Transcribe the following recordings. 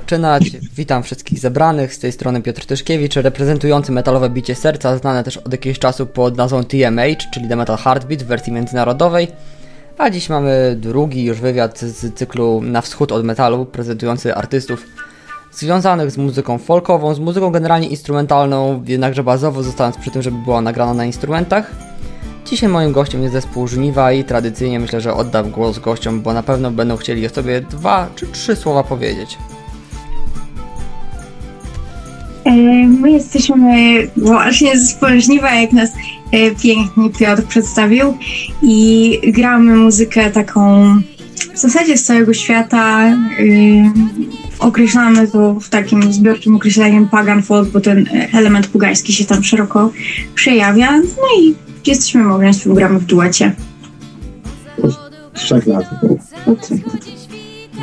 zaczynać. Witam wszystkich zebranych, z tej strony Piotr Tyszkiewicz, reprezentujący metalowe bicie serca, znane też od jakiegoś czasu pod nazwą TMH, czyli The Metal Heartbeat w wersji międzynarodowej. A dziś mamy drugi już wywiad z cyklu Na wschód od metalu, prezentujący artystów związanych z muzyką folkową, z muzyką generalnie instrumentalną, jednakże bazowo zostając przy tym, żeby była nagrana na instrumentach. Dzisiaj moim gościem jest zespół Żniwa i tradycyjnie myślę, że oddam głos gościom, bo na pewno będą chcieli o sobie dwa czy trzy słowa powiedzieć. E, my jesteśmy właśnie z Żniwa, jak nas e, pięknie Piotr przedstawił i gramy muzykę taką w zasadzie z całego świata. E, określamy to w takim zbiorczym określeniem pagan folk, bo ten element pugański się tam szeroko przejawia. No i jesteśmy małżeństwem, gramy w duecie. Z trzech lat.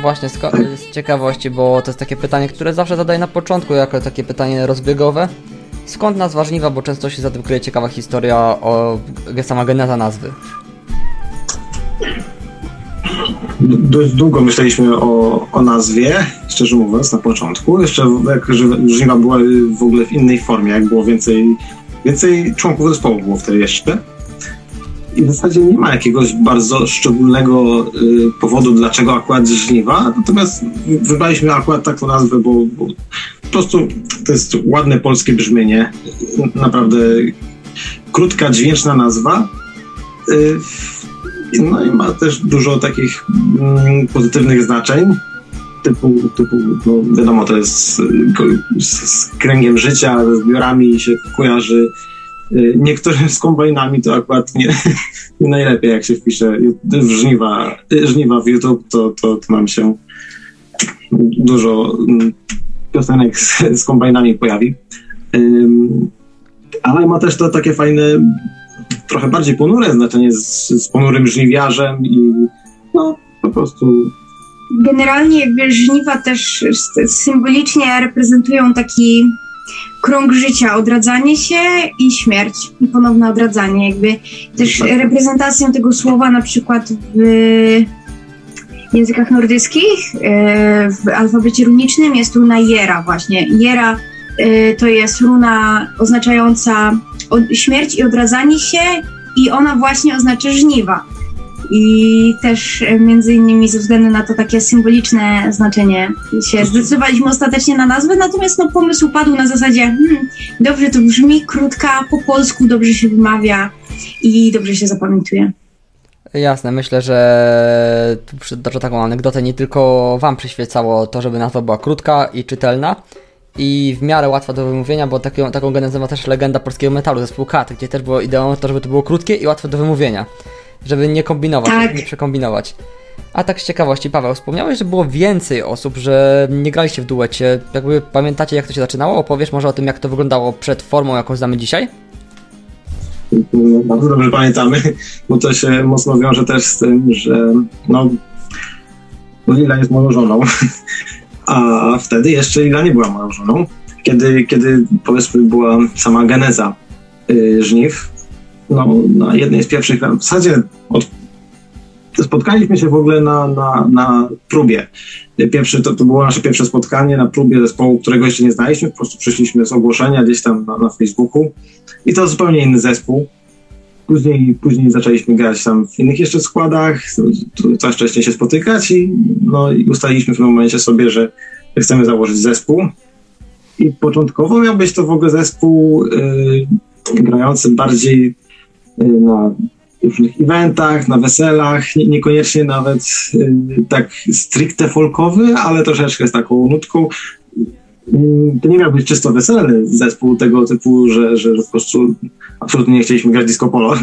Właśnie, z, z ciekawości, bo to jest takie pytanie, które zawsze zadaję na początku, jako takie pytanie rozbiegowe. Skąd nazwa żniwa, bo często się za tym kryje ciekawa historia o sama geneza nazwy. Dość długo myśleliśmy o, o nazwie, szczerze mówiąc, na początku. Jeszcze jak żniwa była w ogóle w innej formie, jak było więcej Więcej członków zespołu było wtedy jeszcze. I w zasadzie nie ma jakiegoś bardzo szczególnego y, powodu, dlaczego akurat żniwa. Natomiast wybraliśmy akurat taką nazwę, bo, bo po prostu to jest ładne polskie brzmienie. Naprawdę krótka, dźwięczna nazwa. Y, no i ma też dużo takich mm, pozytywnych znaczeń typu, typu no wiadomo, to jest z, z kręgiem życia, ze zbiorami się kojarzy. Y, niektórym z kombajnami to akurat nie, nie najlepiej, jak się wpisze w żniwa, żniwa w YouTube, to, to, to nam się dużo mm, piosenek z, z kombajnami pojawi. Ale ma też to takie fajne, trochę bardziej ponure znaczenie z, z ponurym żniwiarzem i no po prostu generalnie żniwa też symbolicznie reprezentują taki krąg życia, odradzanie się i śmierć i ponowne odradzanie. Jakby też reprezentacją tego słowa na przykład w językach nordyckich, e, w alfabecie runicznym jest runa Jera właśnie. Jera e, to jest runa oznaczająca śmierć i odradzanie się i ona właśnie oznacza żniwa. I też e, między innymi ze względu na to takie symboliczne znaczenie się zdecydowaliśmy ostatecznie na nazwę, natomiast no, pomysł padł na zasadzie hmm, dobrze to brzmi, krótka, po polsku dobrze się wymawia i dobrze się zapamiętuje. Jasne, myślę, że tu przytoczę taką anegdotę, nie tylko wam przyświecało to, żeby nazwa była krótka i czytelna i w miarę łatwa do wymówienia, bo taką, taką genezę ma też legenda polskiego metalu, zespół Kat, gdzie też było ideą to, żeby to było krótkie i łatwe do wymówienia żeby nie kombinować, tak. nie przekombinować. A tak z ciekawości, Paweł, wspomniałeś, że było więcej osób, że nie graliście w duecie. Jakby pamiętacie, jak to się zaczynało? Opowiesz może o tym, jak to wyglądało przed formą, jaką znamy dzisiaj? Bardzo dobrze pamiętamy, bo to się mocno wiąże też z tym, że no, no Lila jest moją żoną, a wtedy jeszcze Lila nie była moją żoną. Kiedy, kiedy powiedzmy była sama geneza y, żniw, no, na jednej z pierwszych, w zasadzie od, spotkaliśmy się w ogóle na, na, na próbie. Pierwszy, to, to było nasze pierwsze spotkanie na próbie zespołu, którego jeszcze nie znaliśmy, po prostu przyszliśmy z ogłoszenia gdzieś tam na, na Facebooku i to zupełnie inny zespół. Później, później zaczęliśmy grać tam w innych jeszcze składach, coraz wcześniej się spotykać i, no, i ustaliliśmy w tym momencie sobie, że chcemy założyć zespół. I początkowo miał być to w ogóle zespół yy, grający bardziej na różnych eventach, na weselach, nie, niekoniecznie nawet y, tak stricte folkowy, ale troszeczkę z taką nutką. Y, to nie miał być czysto weselny zespół tego typu, że, że, po prostu absolutnie nie chcieliśmy grać disco polo.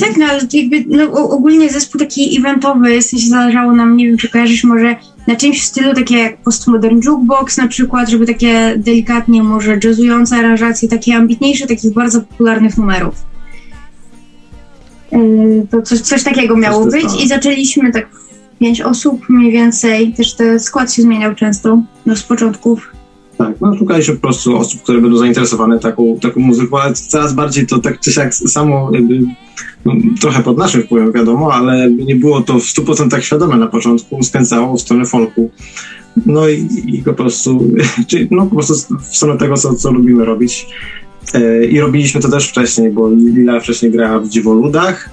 Tak, no ale jakby no, ogólnie zespół taki eventowy, w sensie zależało nam, nie wiem czy kojarzysz może na czymś w stylu takie jak postmodern jukebox na przykład, żeby takie delikatnie może jazzujące aranżacje, takie ambitniejsze, takich bardzo popularnych numerów. Yy, to coś, coś takiego miało być i zaczęliśmy tak pięć osób mniej więcej. Też ten skład się zmieniał często no, z początków. Tak. No, szukaliśmy po prostu osób, które będą zainteresowane taką, taką muzyką, ale coraz bardziej to tak czy siak samo jakby no, trochę pod naszym wpływem wiadomo, ale nie było to w 100% świadome na początku, skręcało w stronę folku. No i, i po prostu, czyli no po prostu w stronę tego, co, co lubimy robić. E, I robiliśmy to też wcześniej, bo Lila wcześniej grała w Dziwoludach.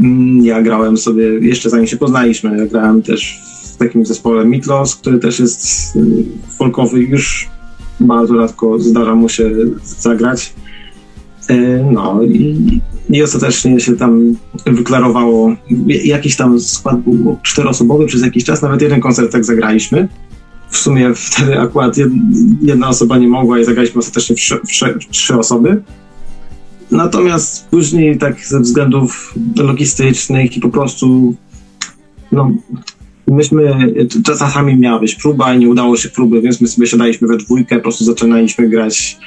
Mm, ja grałem sobie, jeszcze zanim się poznaliśmy, ja grałem też w takim zespole Mitlos, który też jest y, folkowy, już bardzo rzadko zdarza mu się zagrać. E, no i, i ostatecznie się tam wyklarowało, jakiś tam skład był czteroosobowy przez jakiś czas, nawet jeden koncert tak zagraliśmy. W sumie wtedy akurat jedna osoba nie mogła i zagraliśmy ostatecznie w trzy, w trzy, w trzy osoby. Natomiast później tak ze względów logistycznych i po prostu no, myśmy, czasami miała być próba i nie udało się próby, więc my sobie siadaliśmy we dwójkę, po prostu zaczynaliśmy grać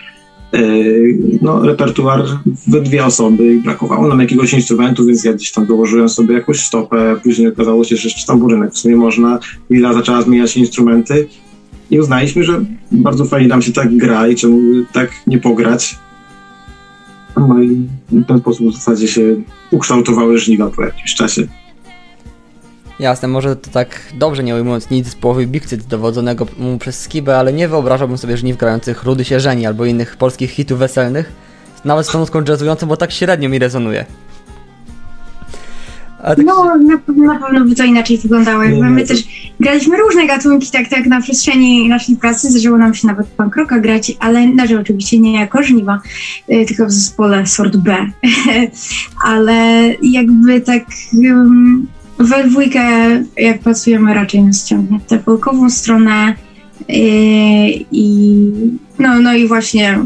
no, repertuar we dwie osoby i brakowało nam jakiegoś instrumentu, więc ja gdzieś tam dołożyłem sobie jakąś stopę, później okazało się, że jeszcze tamburynek w sumie można. Lila zaczęła zmieniać instrumenty i uznaliśmy, że bardzo fajnie nam się tak gra i czemu tak nie pograć. No i w ten sposób w zasadzie się ukształtowały żniwa po jakimś czasie. Jasne, może to tak dobrze nie ujmując nic z połowy Bigcyt dowodzonego mu przez Skibę, ale nie wyobrażałbym sobie żniw grających Rudy się żeni albo innych polskich hitów weselnych, nawet z tą nutką jazzującą, bo tak średnio mi rezonuje. Tak no, na, na, pewno by to inaczej wyglądało. My też graliśmy różne gatunki, tak, tak na przestrzeni naszej pracy. Zdarzyło nam się nawet punk rocka grać, ale znaczy oczywiście nie jako żniwa, y, tylko w zespole sort B. ale jakby tak um, we dwójkę, jak pracujemy, raczej nas ciągnie tę folkową stronę yy, i no, no i właśnie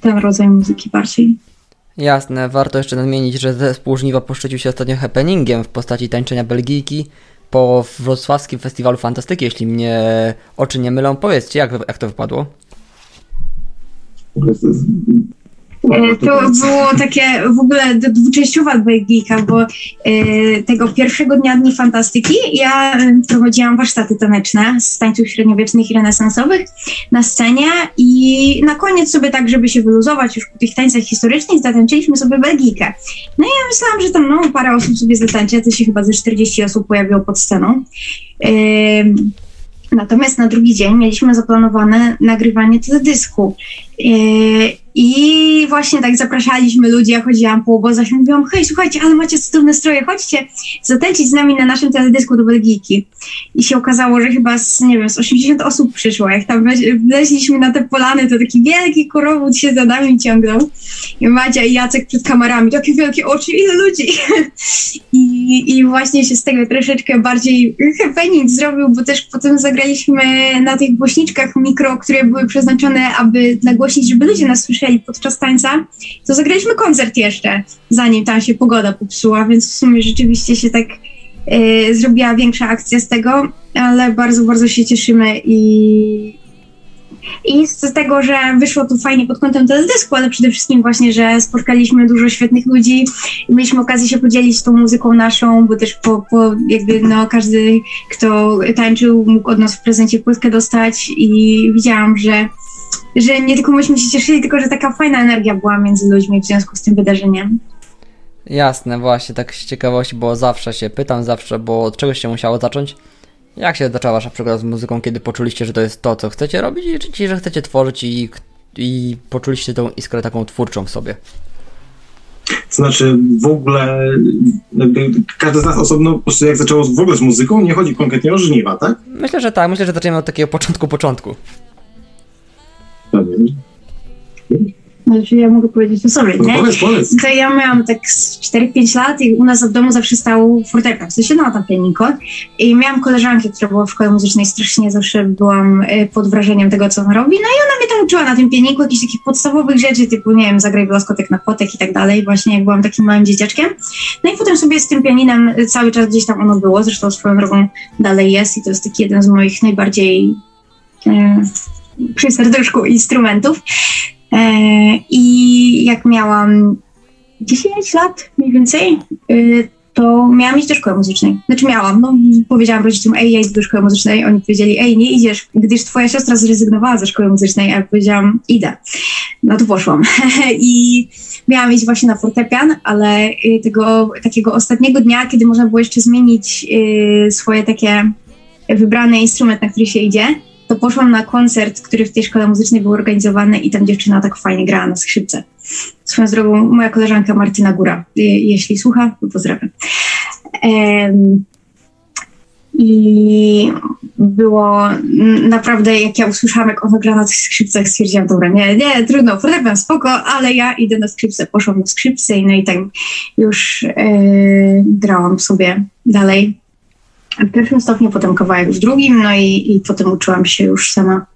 ten rodzaj muzyki bardziej. Jasne, warto jeszcze nadmienić, że zespół Żniwa poszczycił się ostatnio happeningiem w postaci tańczenia Belgijki po wrocławskim festiwalu fantastyki, jeśli mnie oczy nie mylą. Powiedzcie, jak, jak to wypadło? E, to było takie w ogóle dwuczęściowa Belgijka, bo e, tego pierwszego dnia Dni Fantastyki ja e, prowadziłam warsztaty taneczne z tańców średniowiecznych i renesansowych na scenie i na koniec sobie tak, żeby się wyluzować już po tych tańcach historycznych, zatańczyliśmy sobie Belgijkę. No i ja myślałam, że tam no, parę osób sobie zatańczy, to się chyba ze 40 osób pojawiło pod sceną. Natomiast na drugi dzień mieliśmy zaplanowane nagrywanie teledysku. I właśnie tak zapraszaliśmy ludzi, ja chodziłam po obozach i mówiłam, hej, słuchajcie, ale macie cudowne stroje, chodźcie zatańczyć z nami na naszym teledysku do Belgijki. I się okazało, że chyba z, nie wiem, z 80 osób przyszło. Jak tam wleźliśmy na te polany, to taki wielki korowód się za nami ciągnął. I Madzia i Jacek przed kamerami, takie wielkie oczy, ile ludzi! I, I właśnie się z tego troszeczkę bardziej happening zrobił, bo też potem zagraliśmy na tych głośniczkach mikro, które były przeznaczone, aby nagłośnić, żeby ludzie nas słyszeli podczas tańca, to zagraliśmy koncert jeszcze, zanim tam się pogoda popsuła, więc w sumie rzeczywiście się tak y, zrobiła większa akcja z tego, ale bardzo, bardzo się cieszymy i, i z tego, że wyszło to fajnie pod kątem teledysku, ale przede wszystkim właśnie, że spotkaliśmy dużo świetnych ludzi i mieliśmy okazję się podzielić tą muzyką naszą, bo też po, po jakby no każdy, kto tańczył, mógł od nas w prezencie płytkę dostać i widziałam, że że nie tylko myśmy się cieszyli, tylko że taka fajna energia była między ludźmi w związku z tym wydarzeniem. Jasne, właśnie, tak z ciekawości, bo zawsze się pytam, zawsze, bo od czegoś się musiało zacząć. Jak się zaczęła wasza przygoda z muzyką, kiedy poczuliście, że to jest to, co chcecie robić i czy, że chcecie tworzyć i, i poczuliście tą iskrę taką twórczą w sobie? Znaczy w ogóle każdy z nas osobno po prostu jak zaczęło w ogóle z muzyką, nie chodzi konkretnie o żniwa, tak? Myślę, że tak. Myślę, że zaczniemy od takiego początku początku. Znaczy ja mogę powiedzieć o sobie, no nie? Powiedz, powiedz. To ja miałam tak 4-5 lat i u nas w domu zawsze stał fortepian, w sensie no tam pianiko i miałam koleżankę, która była w szkole muzycznej, strasznie zawsze byłam y, pod wrażeniem tego, co ona robi, no i ona mnie tam uczyła na tym pianiku jakichś takich podstawowych rzeczy, typu, nie wiem, zagraj blaskotek na płotek i tak dalej, właśnie jak byłam takim małym dzieciaczkiem. No i potem sobie z tym pianinem cały czas gdzieś tam ono było, zresztą swoją drogą dalej jest i to jest taki jeden z moich najbardziej... Y, przy serduszku instrumentów. E, I jak miałam 10 lat mniej więcej, y, to miałam iść do szkoły muzycznej. Znaczy miałam, no powiedziałam rodzicom, ej, ja idę do szkoły muzycznej. Oni powiedzieli, ej, nie idziesz, gdyż twoja siostra zrezygnowała ze szkoły muzycznej. A ja powiedziałam, idę. No to poszłam. I miałam iść właśnie na fortepian, ale y, tego takiego ostatniego dnia, kiedy można było jeszcze zmienić swoje takie wybrany instrument, na który się idzie, to poszłam na koncert, który w tej szkole muzycznej był organizowany i tam dziewczyna tak fajnie grała na skrzypce. Swoją drogą moja koleżanka Martyna Góra, jeśli słucha, to pozdrawiam. I było naprawdę, jak ja usłyszałam, jak ona gra na tych skrzypcach, stwierdziłam, dobra, nie, nie, trudno, fortepian, spoko, ale ja idę na skrzypce. Poszłam na skrzypce i no i tak już e, grałam sobie dalej w pierwszym stopniu, potem kawałek w drugim, no i, i potem uczyłam się już sama.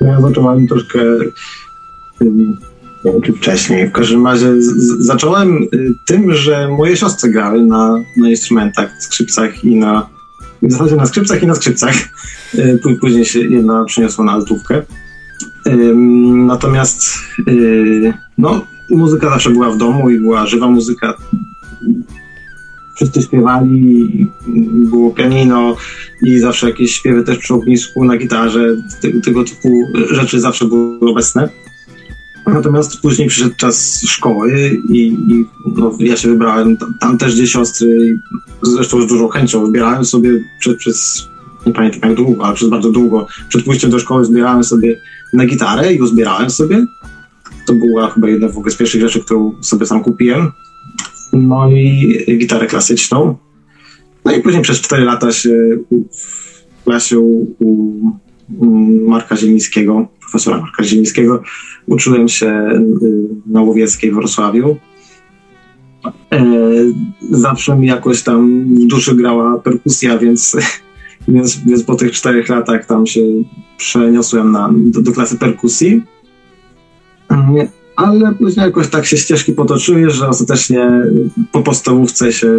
Ja zacząłem troszkę, nie wiem czy wcześniej, w każdym razie zacząłem y, tym, że moje siostry grały na, na instrumentach, skrzypcach i na, w zasadzie na skrzypcach i na skrzypcach. Y, później się jedna przyniosła na altówkę. Natomiast y, no, muzyka zawsze była w domu i była żywa muzyka wszyscy śpiewali, było pianino i zawsze jakieś śpiewy też przy ognisku na gitarze, tego, tego typu rzeczy zawsze były obecne. Natomiast później przyszedł czas szkoły i, i no, ja się wybrałem, tam, tam, też gdzie siostry, zresztą z dużą chęcią, wybierałem sobie przed, przez, nie pamiętam jak długo, ale przez bardzo długo, przed pójściem do szkoły zbierałem sobie na gitarę i uzbierałem sobie. To była chyba jedna z pierwszych rzeczy, którą sobie sam kupiłem no i gitarę klasyczną. No i później przez 4 lata się w klasie u, u Marka Ziemińskiego, profesora Marka Ziemińskiego, uczyłem się y, na Łowieckiej w Wrocławiu. E, zawsze mi jakoś tam w duszy grała perkusja, więc, więc, więc po tych czterech latach tam się przeniosłem na, do, do klasy perkusji ale później jakoś tak się ścieżki potoczyły, że ostatecznie po podstawówce się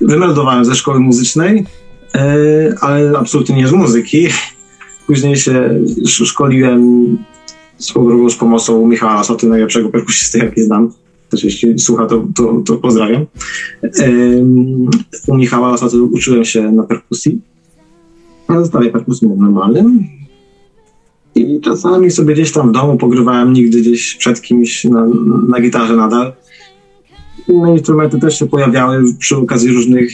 wymeldowałem ze szkoły muzycznej, e, ale absolutnie nie z muzyki. Później się szkoliłem swoją drogą z pomocą Michała Lasoty, najlepszego perkusisty, jaki znam. Też jeśli słucha, to, to, to pozdrawiam. U Michała Lasoty uczyłem się na perkusji. Na zestawie perkusji normalnym. I czasami sobie gdzieś tam w domu pogrywałem, nigdy gdzieś przed kimś na, na gitarze nadal. Inne instrumenty też się pojawiały przy okazji różnych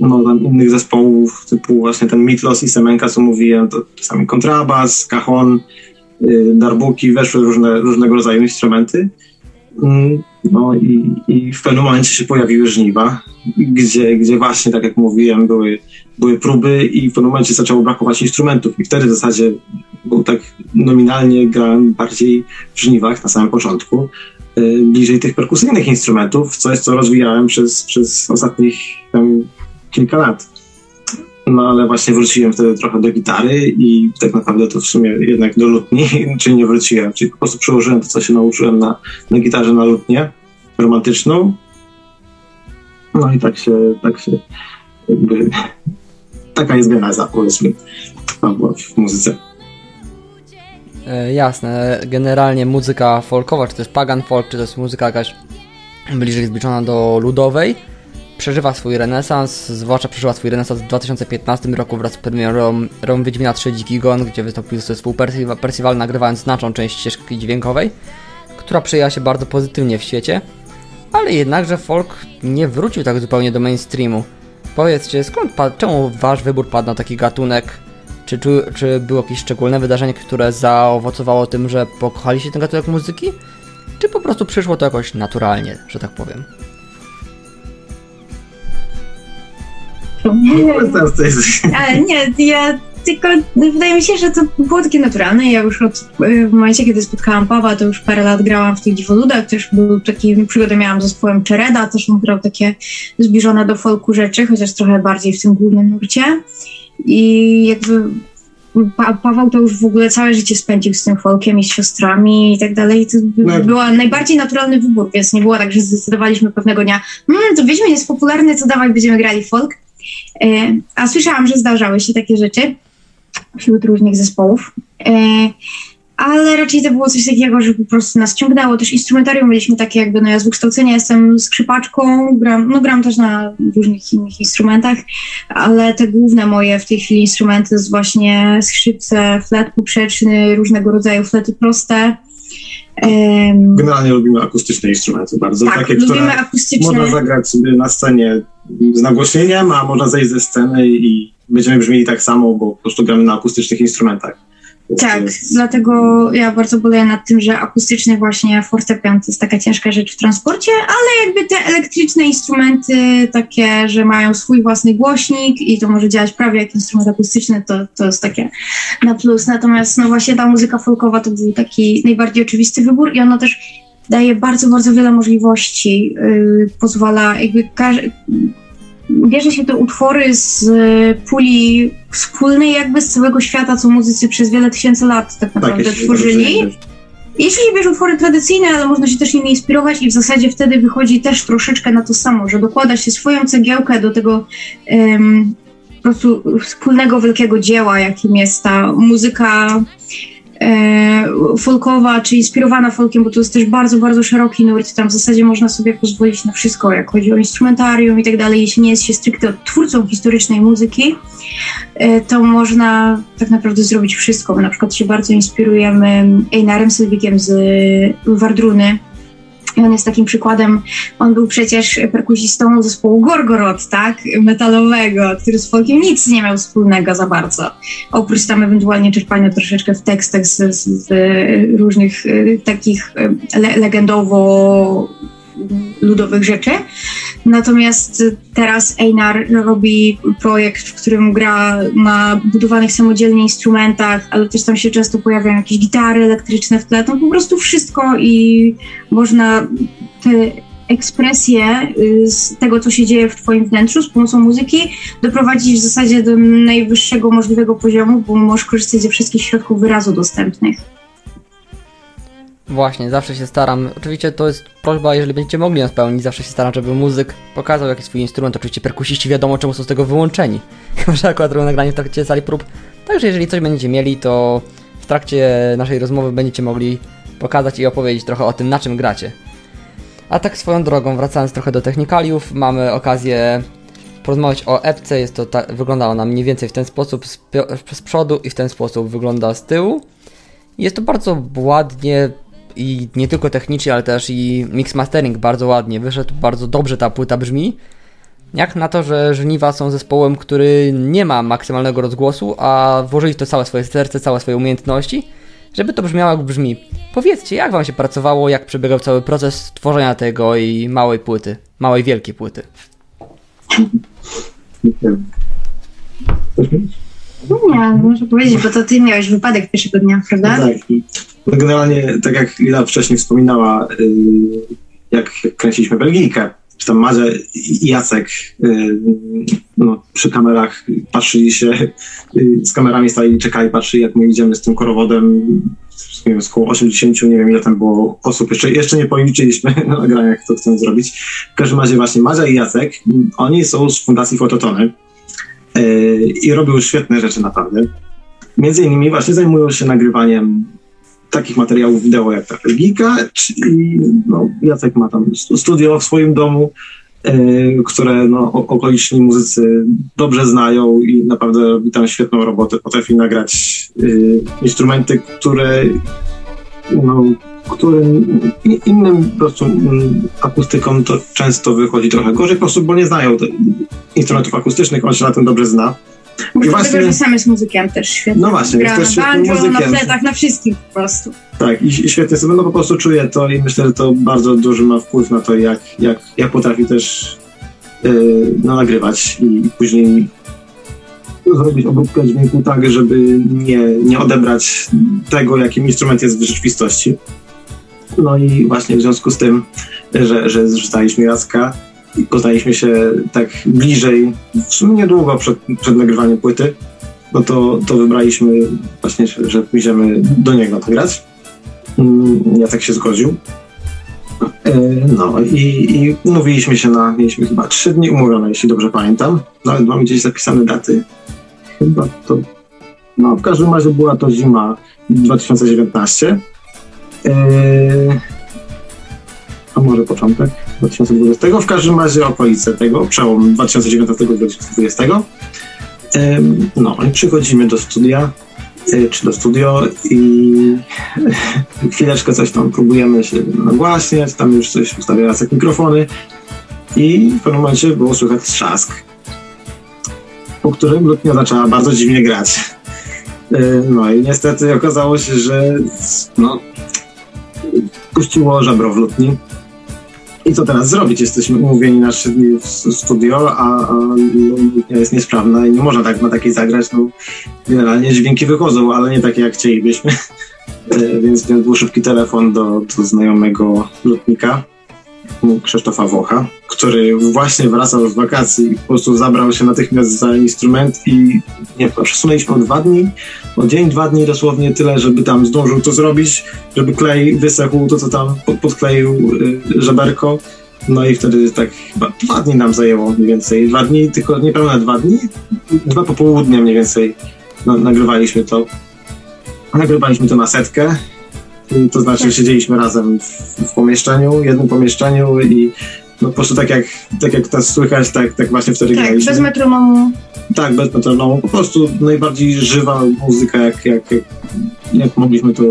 no, tam innych zespołów, typu właśnie ten Mitlos i Semenka, co mówiłem, to czasami kontrabas, cajon, y, darbuki, weszły różne, różnego rodzaju instrumenty. Mm, no i, i w pewnym momencie się pojawiły żniwa, gdzie, gdzie właśnie, tak jak mówiłem, były, były próby i w pewnym momencie zaczęło brakować instrumentów i wtedy w zasadzie bo tak nominalnie grałem bardziej w żniwach na samym początku, y, bliżej tych perkusyjnych instrumentów, co jest co rozwijałem przez, przez ostatnich tam, kilka lat. No ale właśnie wróciłem wtedy trochę do gitary i tak naprawdę to w sumie jednak do lutni, czyli nie wróciłem, czyli po prostu przełożyłem to, co się nauczyłem na, na gitarze na lutnię romantyczną. No i tak się, tak się jakby, taka jest geneza powiedzmy w muzyce. E, jasne, generalnie muzyka folkowa, czy jest pagan folk, czy to jest muzyka jakaś bliżej zbliżona do ludowej, przeżywa swój renesans, zwłaszcza przeżyła swój renesans w 2015 roku wraz z premierą Rom Wiedźmina 3 Dziki Gon, gdzie wystąpił zespół Percival nagrywając znaczną część ścieżki dźwiękowej, która przyjęła się bardzo pozytywnie w świecie, ale jednakże folk nie wrócił tak zupełnie do mainstreamu. Powiedzcie, skąd, czemu wasz wybór padł na taki gatunek, czy, czy było jakieś szczególne wydarzenie, które zaowocowało tym, że pokochaliście ten gatunek muzyki? Czy po prostu przyszło to jakoś naturalnie, że tak powiem? Ale nie, ja tylko wydaje mi się, że to było takie naturalne. Ja już od, w momencie, kiedy spotkałam Pawła, to już parę lat grałam w tych dziwoludach, też był taki, przygodę miałam z zespołem Czereda, też on grał takie zbliżone do folku rzeczy, chociaż trochę bardziej w tym głównym nurcie. I jakby pa Paweł to już w ogóle całe życie spędził z tym folkiem i z siostrami i tak dalej. To no. był najbardziej naturalny wybór, więc nie było tak, że zdecydowaliśmy pewnego dnia, mmm, to Wiedźmin jest popularny, co dawaj, będziemy grali folk. E, a słyszałam, że zdarzały się takie rzeczy wśród różnych zespołów. E, ale raczej to było coś takiego, że po prostu nas ciągnęło. Też instrumentarium mieliśmy takie jakby, no ja z wykształcenia jestem skrzypaczką, gram, no gram też na różnych innych instrumentach, ale te główne moje w tej chwili instrumenty to jest właśnie skrzypce, flet poprzeczny, różnego rodzaju flety proste. Generalnie lubimy akustyczne instrumenty bardzo. Tak, takie, lubimy akustyczne. Można zagrać sobie na scenie z nagłośnieniem, a można zejść ze sceny i będziemy brzmieli tak samo, bo po prostu gramy na akustycznych instrumentach. Tak, jest... dlatego ja bardzo boleję nad tym, że akustyczny właśnie fortepian to jest taka ciężka rzecz w transporcie, ale jakby te elektryczne instrumenty takie, że mają swój własny głośnik i to może działać prawie jak instrument akustyczny, to, to jest takie na plus. Natomiast no właśnie ta muzyka folkowa to był taki najbardziej oczywisty wybór i ona też daje bardzo, bardzo wiele możliwości. Yy, pozwala jakby bierze się te utwory z e, puli wspólnej jakby z całego świata, co muzycy przez wiele tysięcy lat tak, tak naprawdę tak, tworzyli. Jeśli bierze utwory tradycyjne, ale można się też nimi inspirować i w zasadzie wtedy wychodzi też troszeczkę na to samo, że dokłada się swoją cegiełkę do tego um, po prostu wspólnego wielkiego dzieła, jakim jest ta muzyka folkowa, czy inspirowana folkiem, bo to jest też bardzo, bardzo szeroki nurt. Tam w zasadzie można sobie pozwolić na wszystko, jak chodzi o instrumentarium i tak dalej. Jeśli nie jest się stricte twórcą historycznej muzyki, e, to można tak naprawdę zrobić wszystko. My na przykład się bardzo inspirujemy Einarem Sylwikiem z Wardruny, i on jest takim przykładem, on był przecież perkusistą zespołu Gorgorod, tak, metalowego, który z folkiem nic nie miał wspólnego za bardzo. Oprócz tam ewentualnie czerpania troszeczkę w tekstach z, z, z różnych y, takich y, le legendowo ludowych rzeczy. Natomiast teraz Einar robi projekt, w którym gra na budowanych samodzielnie instrumentach, ale też tam się często pojawiają jakieś gitary elektryczne w tle. To po prostu wszystko i można te ekspresję y, z tego, co się dzieje w Twoim wnętrzu z pomocą muzyki, doprowadzić w zasadzie do najwyższego możliwego poziomu, bo możesz korzystać ze wszystkich środków wyrazu dostępnych. Właśnie, zawsze się staram. Oczywiście to jest prośba, jeżeli będziecie mogli ją spełnić, zawsze się staram, żeby muzyk pokazał jakiś swój instrument. Oczywiście perkusiści wiadomo, czemu są z tego wyłączeni. Chyba, że akurat robią nagranie w trakcie sali prób. Także jeżeli coś będziecie mieli, to w trakcie naszej rozmowy będziecie mogli pokazać i opowiedzieć trochę o tym, na czym gracie. A tak swoją drogą, wracając trochę do technikaliów, mamy okazję porozmawiać o epce. Jest to ta, wygląda ona mniej więcej w ten sposób z, z przodu i w ten sposób wygląda z tyłu. Jest to bardzo ładnie i nie tylko technicznie, ale też i mix mastering bardzo ładnie wyszedł, bardzo dobrze ta płyta brzmi. Jak na to, że Żniwa są zespołem, który nie ma maksymalnego rozgłosu, a włożyli to całe swoje serce, całe swoje umiejętności, żeby to brzmiało jak brzmi. Powiedzcie, jak wam się pracowało, jak przebiegał cały proces tworzenia tego i małej płyty, małej wielkiej płyty? Nie, muszę powiedzieć, bo to ty miałeś wypadek pierwszego dnia, prawda? Tak. No generalnie, tak jak Lila wcześniej wspominała, y, jak kręciliśmy Belgijkę, czy tam Madzia i Jacek y, no, przy kamerach patrzyli się, y, z kamerami stali i czekali, patrzyli jak my idziemy z tym korowodem, nie wiem, około 80, nie wiem ile tam było osób, jeszcze, jeszcze nie policzyliśmy na nagraniach, kto chcemy zrobić. W każdym razie właśnie Madzia i Jacek, oni są z Fundacji Fototony i robią świetne rzeczy naprawdę. Między innymi właśnie zajmują się nagrywaniem takich materiałów wideo jak ta Belgika, czyli no, Jacek ma tam studio w swoim domu, e, które no, okoliczni muzycy dobrze znają i naprawdę robi tam świetną robotę. Potrafi nagrać e, instrumenty, które no, którym innym po prostu mm, akustykom to często wychodzi trochę gorzej, po prostu, bo nie znają instrumentów akustycznych, on się na tym dobrze zna. I właśnie... tego, że sam jest muzykiem też świetnie. No właśnie, jest też świetnym banjo, muzykiem. na pletach, na wszystkim po prostu. Tak, i, i świetnie sobie, no po prostu czuję to i myślę, że to bardzo duży ma wpływ na to, jak, jak, jak potrafi też yy, no, nagrywać i później zrobić obróbkę dźwięku tak, żeby nie, nie odebrać tego, jakim instrument jest w rzeczywistości. No i właśnie w związku z tym, że, że zrzucaliśmy Jacka, i poznaliśmy się tak bliżej, w sumie niedługo przed, przed nagrywaniem płyty, no to, to wybraliśmy właśnie, że pójdziemy do niego nagrać. Mm, ja tak się zgodził. E, no i, i umówiliśmy się na, mieliśmy chyba trzy dni umówione, jeśli dobrze pamiętam. Nawet mamy gdzieś zapisane daty. Chyba to No, w każdym razie była to zima 2019. Yy, a może początek 2020. W każdym razie okolice tego, przełom 2019-2020. No i przychodzimy do studia, y, czy do studio i chwileczkę coś tam próbujemy się nagłaśniać, tam już coś ustawia jak mikrofony i w pewnym momencie było słychać trzask, po którym lutnia zaczęła bardzo dziwnie grać. No i niestety okazało się, że no, puściło żebro w lutni i co teraz zrobić? Jesteśmy umówieni na trzy dni w studio, a, a jest niesprawna i nie można tak na takiej zagrać. No, generalnie dźwięki wychodzą, ale nie takie jak chcielibyśmy. E, więc, był szybki telefon do, do znajomego lotnika Krzysztofa Wocha, który właśnie wracał z wakacji i po prostu zabrał się natychmiast za instrument i nie przesunęliśmy o dwa dni, o dzień, dwa dni dosłownie tyle, żeby tam zdążył to zrobić, żeby klej wysechł, to co tam podkleił y, żeberko. No i wtedy tak chyba dwa dni nam zajęło mniej więcej. Dwa dni, tylko niepełne dwa dni, dwa popołudnia mniej więcej nagrywaliśmy to. Nagrywaliśmy to na setkę to znaczy siedzieliśmy razem w, w pomieszczeniu, jednym pomieszczeniu i no po prostu tak jak, tak jak to słychać, tak, tak właśnie wtedy tak, graliśmy. bez metronomu. Tak, bez metronomu. Po prostu najbardziej żywa muzyka, jak, jak, jak, jak mogliśmy to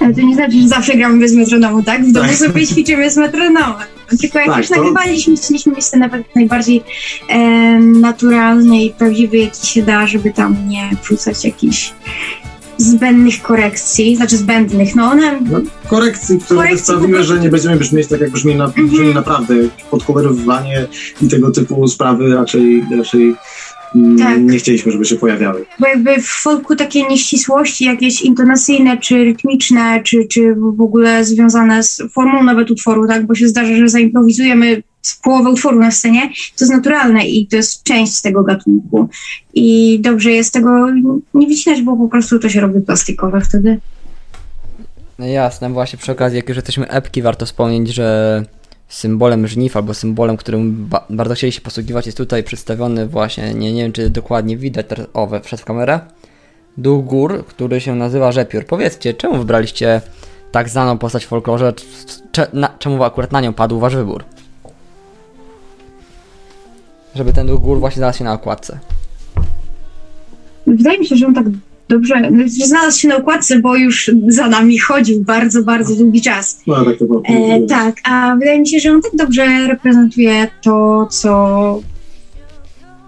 ale to nie znaczy, że zawsze gramy bez metronomu, tak? W domu tak. sobie ćwiczymy z metronomem. Tylko jak tak, już to... nagrywaliśmy, chcieliśmy mieć ten nawet najbardziej e, naturalny i prawdziwy, jaki się da, żeby tam nie wrzucać jakichś zbędnych korekcji, znaczy zbędnych, no one... No, korekcji, które korekcji sprawiły, że nie będziemy brzmieć tak, jak brzmi, na, brzmi mm -hmm. naprawdę. Podkowerowywanie i tego typu sprawy raczej, raczej mm, tak. nie chcieliśmy, żeby się pojawiały. Bo jakby w folku takie nieścisłości jakieś intonacyjne, czy rytmiczne, czy, czy w ogóle związane z formą nawet utworu, tak, bo się zdarza, że zaimprowizujemy połowę utworu na scenie, to jest naturalne i to jest część tego gatunku. I dobrze jest tego nie wycinać, bo po prostu to się robi plastikowe wtedy. No jasne, właśnie przy okazji, jak już jesteśmy epki, warto wspomnieć, że symbolem żniw albo symbolem, którym ba bardzo chcieli się posługiwać, jest tutaj przedstawiony właśnie, nie, nie wiem czy dokładnie widać, teraz, o, wszedł w kamerę, duch gór, który się nazywa Rzepiór. Powiedzcie, czemu wybraliście tak znaną postać w folklorze, czemu akurat na nią padł wasz wybór? Żeby ten duch gór właśnie znalazł się na okładce. Wydaje mi się, że on tak dobrze, że znalazł się na okładce, bo już za nami chodził bardzo, bardzo długi czas. No, tak, to e, tak, a wydaje mi się, że on tak dobrze reprezentuje to, co,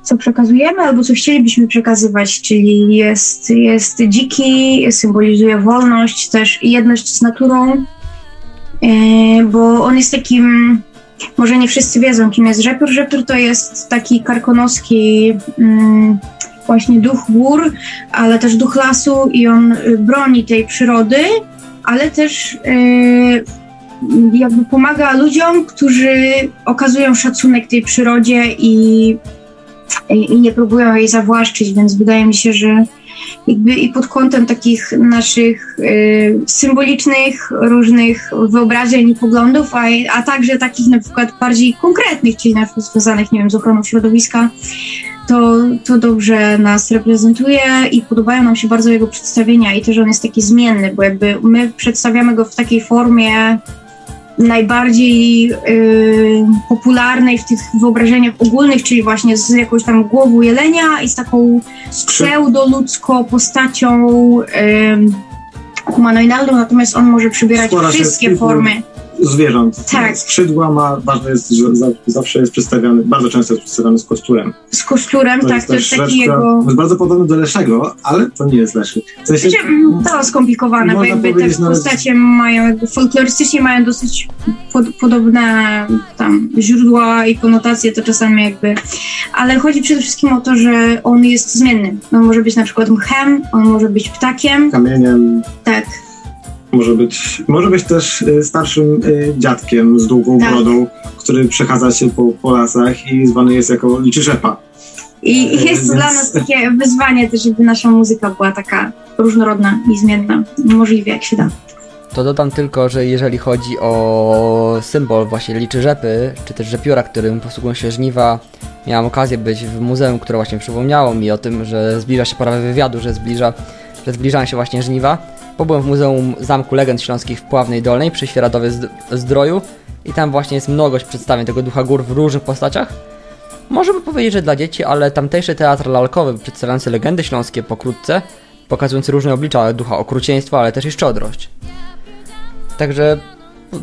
co przekazujemy, albo co chcielibyśmy przekazywać, czyli jest, jest dziki, symbolizuje wolność, też jedność z naturą, e, bo on jest takim może nie wszyscy wiedzą, kim jest Rzepiór. Rzepiór to jest taki karkonoski mm, właśnie duch gór, ale też duch lasu i on y, broni tej przyrody, ale też y, jakby pomaga ludziom, którzy okazują szacunek tej przyrodzie i, i, i nie próbują jej zawłaszczyć, więc wydaje mi się, że jakby i pod kątem takich naszych y, symbolicznych różnych wyobrażeń i poglądów, a, a także takich na przykład bardziej konkretnych, czyli na przykład związanych, nie wiem, z ochroną środowiska, to, to dobrze nas reprezentuje i podobają nam się bardzo jego przedstawienia i to, że on jest taki zmienny, bo jakby my przedstawiamy go w takiej formie najbardziej y, popularnej w tych wyobrażeniach ogólnych, czyli właśnie z jakąś tam głową jelenia i z taką pseudo-ludzką postacią y, humanoidalną, natomiast on może przybierać wszystkie formy zwierząt. Tak. Skrzydła ma, ważne jest, że zawsze jest przedstawiany, bardzo często jest przedstawiany z kosturem. Z kosturem, to tak, jest to jest taki jego... Jest bardzo podobny do Leszego, ale to nie jest Leszy. W sensie, znaczy, to skomplikowane, bo jakby te postacie mają, jakby folklorystycznie mają dosyć pod, podobne tam źródła i konotacje, to czasami jakby... Ale chodzi przede wszystkim o to, że on jest zmienny. On może być na przykład mchem, on może być ptakiem. Kamieniem. Tak. Może być, może być też y, starszym y, dziadkiem z długą tak. brodą, który przechadza się po, po lasach i zwany jest jako liczyszepa. I y, jest Więc... dla nas takie wyzwanie też, żeby nasza muzyka była taka różnorodna i zmienna, możliwie jak się da. To dodam tylko, że jeżeli chodzi o symbol właśnie liczy rzepy, czy też rzepiora, którym posługują się żniwa, miałem okazję być w muzeum, które właśnie przypomniało mi o tym, że zbliża się pora wywiadu, że zbliża, że zbliżają się właśnie żniwa. Pobyłem w Muzeum Zamku Legend Śląskich w Pławnej Dolnej przy Świeradowie Zdroju i tam właśnie jest mnogość przedstawień tego ducha gór w różnych postaciach. Może by powiedzieć, że dla dzieci, ale tamtejszy teatr lalkowy przedstawiający legendy śląskie pokrótce, pokazujący różne oblicza ducha okrucieństwa, ale też i szczodrość. Także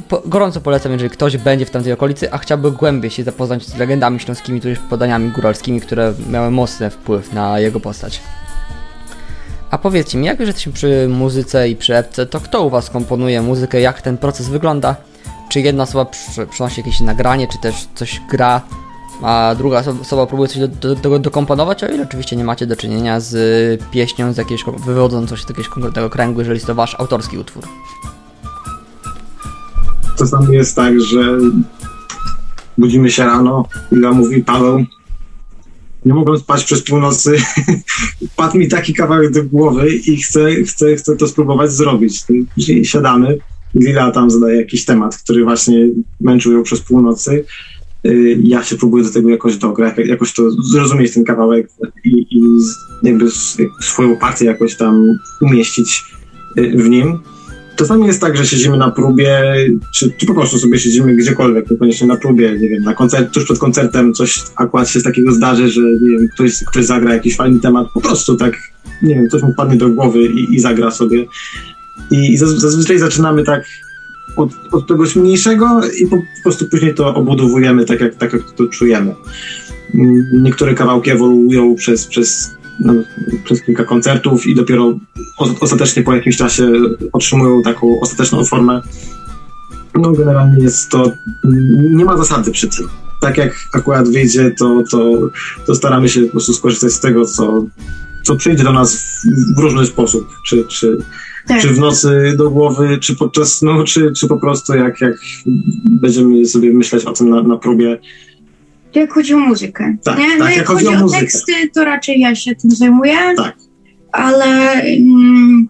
po, gorąco polecam, jeżeli ktoś będzie w tamtej okolicy, a chciałby głębiej się zapoznać z legendami śląskimi, tudzież podaniami góralskimi, które miały mocny wpływ na jego postać. A powiedzcie mi, jak już jesteśmy przy muzyce i przy epce, to kto u Was komponuje muzykę, jak ten proces wygląda? Czy jedna osoba przy, przynosi jakieś nagranie, czy też coś gra, a druga osoba próbuje coś do, do, do, dokomponować, o ile oczywiście nie macie do czynienia z pieśnią z jakiegoś, wywodzącą się z jakiegoś konkretnego kręgu, jeżeli jest to Wasz autorski utwór? Czasami jest tak, że budzimy się rano, Ila mówi Paweł, nie mogłem spać przez północy. Padł mi taki kawałek do głowy i chcę, chcę, chcę to spróbować zrobić. Później siadamy, Lila tam zadaje jakiś temat, który właśnie męczył ją przez północy. Y, ja się próbuję do tego jakoś dograć, jakoś to zrozumieć ten kawałek i, i jakby swoją partię jakoś tam umieścić y, w nim. Czasami jest tak, że siedzimy na próbie, czy, czy po prostu sobie siedzimy gdziekolwiek, niekoniecznie na próbie, nie wiem, na koncert, tuż przed koncertem coś akurat się z takiego zdarzy, że nie wiem, ktoś, ktoś zagra jakiś fajny temat, po prostu tak, nie wiem, coś mu padnie do głowy i, i zagra sobie. I, i zazwyczaj zaczynamy tak od, od czegoś mniejszego i po, po, prostu później to obudowujemy tak, jak, tak, jak to czujemy. Mm, niektóre kawałki ewoluują przez, przez no, przez kilka koncertów i dopiero ostatecznie po jakimś czasie otrzymują taką ostateczną formę. No generalnie jest to, nie ma zasady przy tym. Tak jak akurat wyjdzie, to, to, to staramy się po prostu skorzystać z tego, co, co przyjdzie do nas w, w różny sposób. Czy, czy, tak. czy w nocy do głowy, czy podczas snu, czy, czy po prostu jak, jak będziemy sobie myśleć o tym na, na próbie, jak chodzi o muzykę. Tak, nie? No tak, jak, chodzi, o, o teksty, to raczej ja się tym zajmuję. Tak. Ale mm,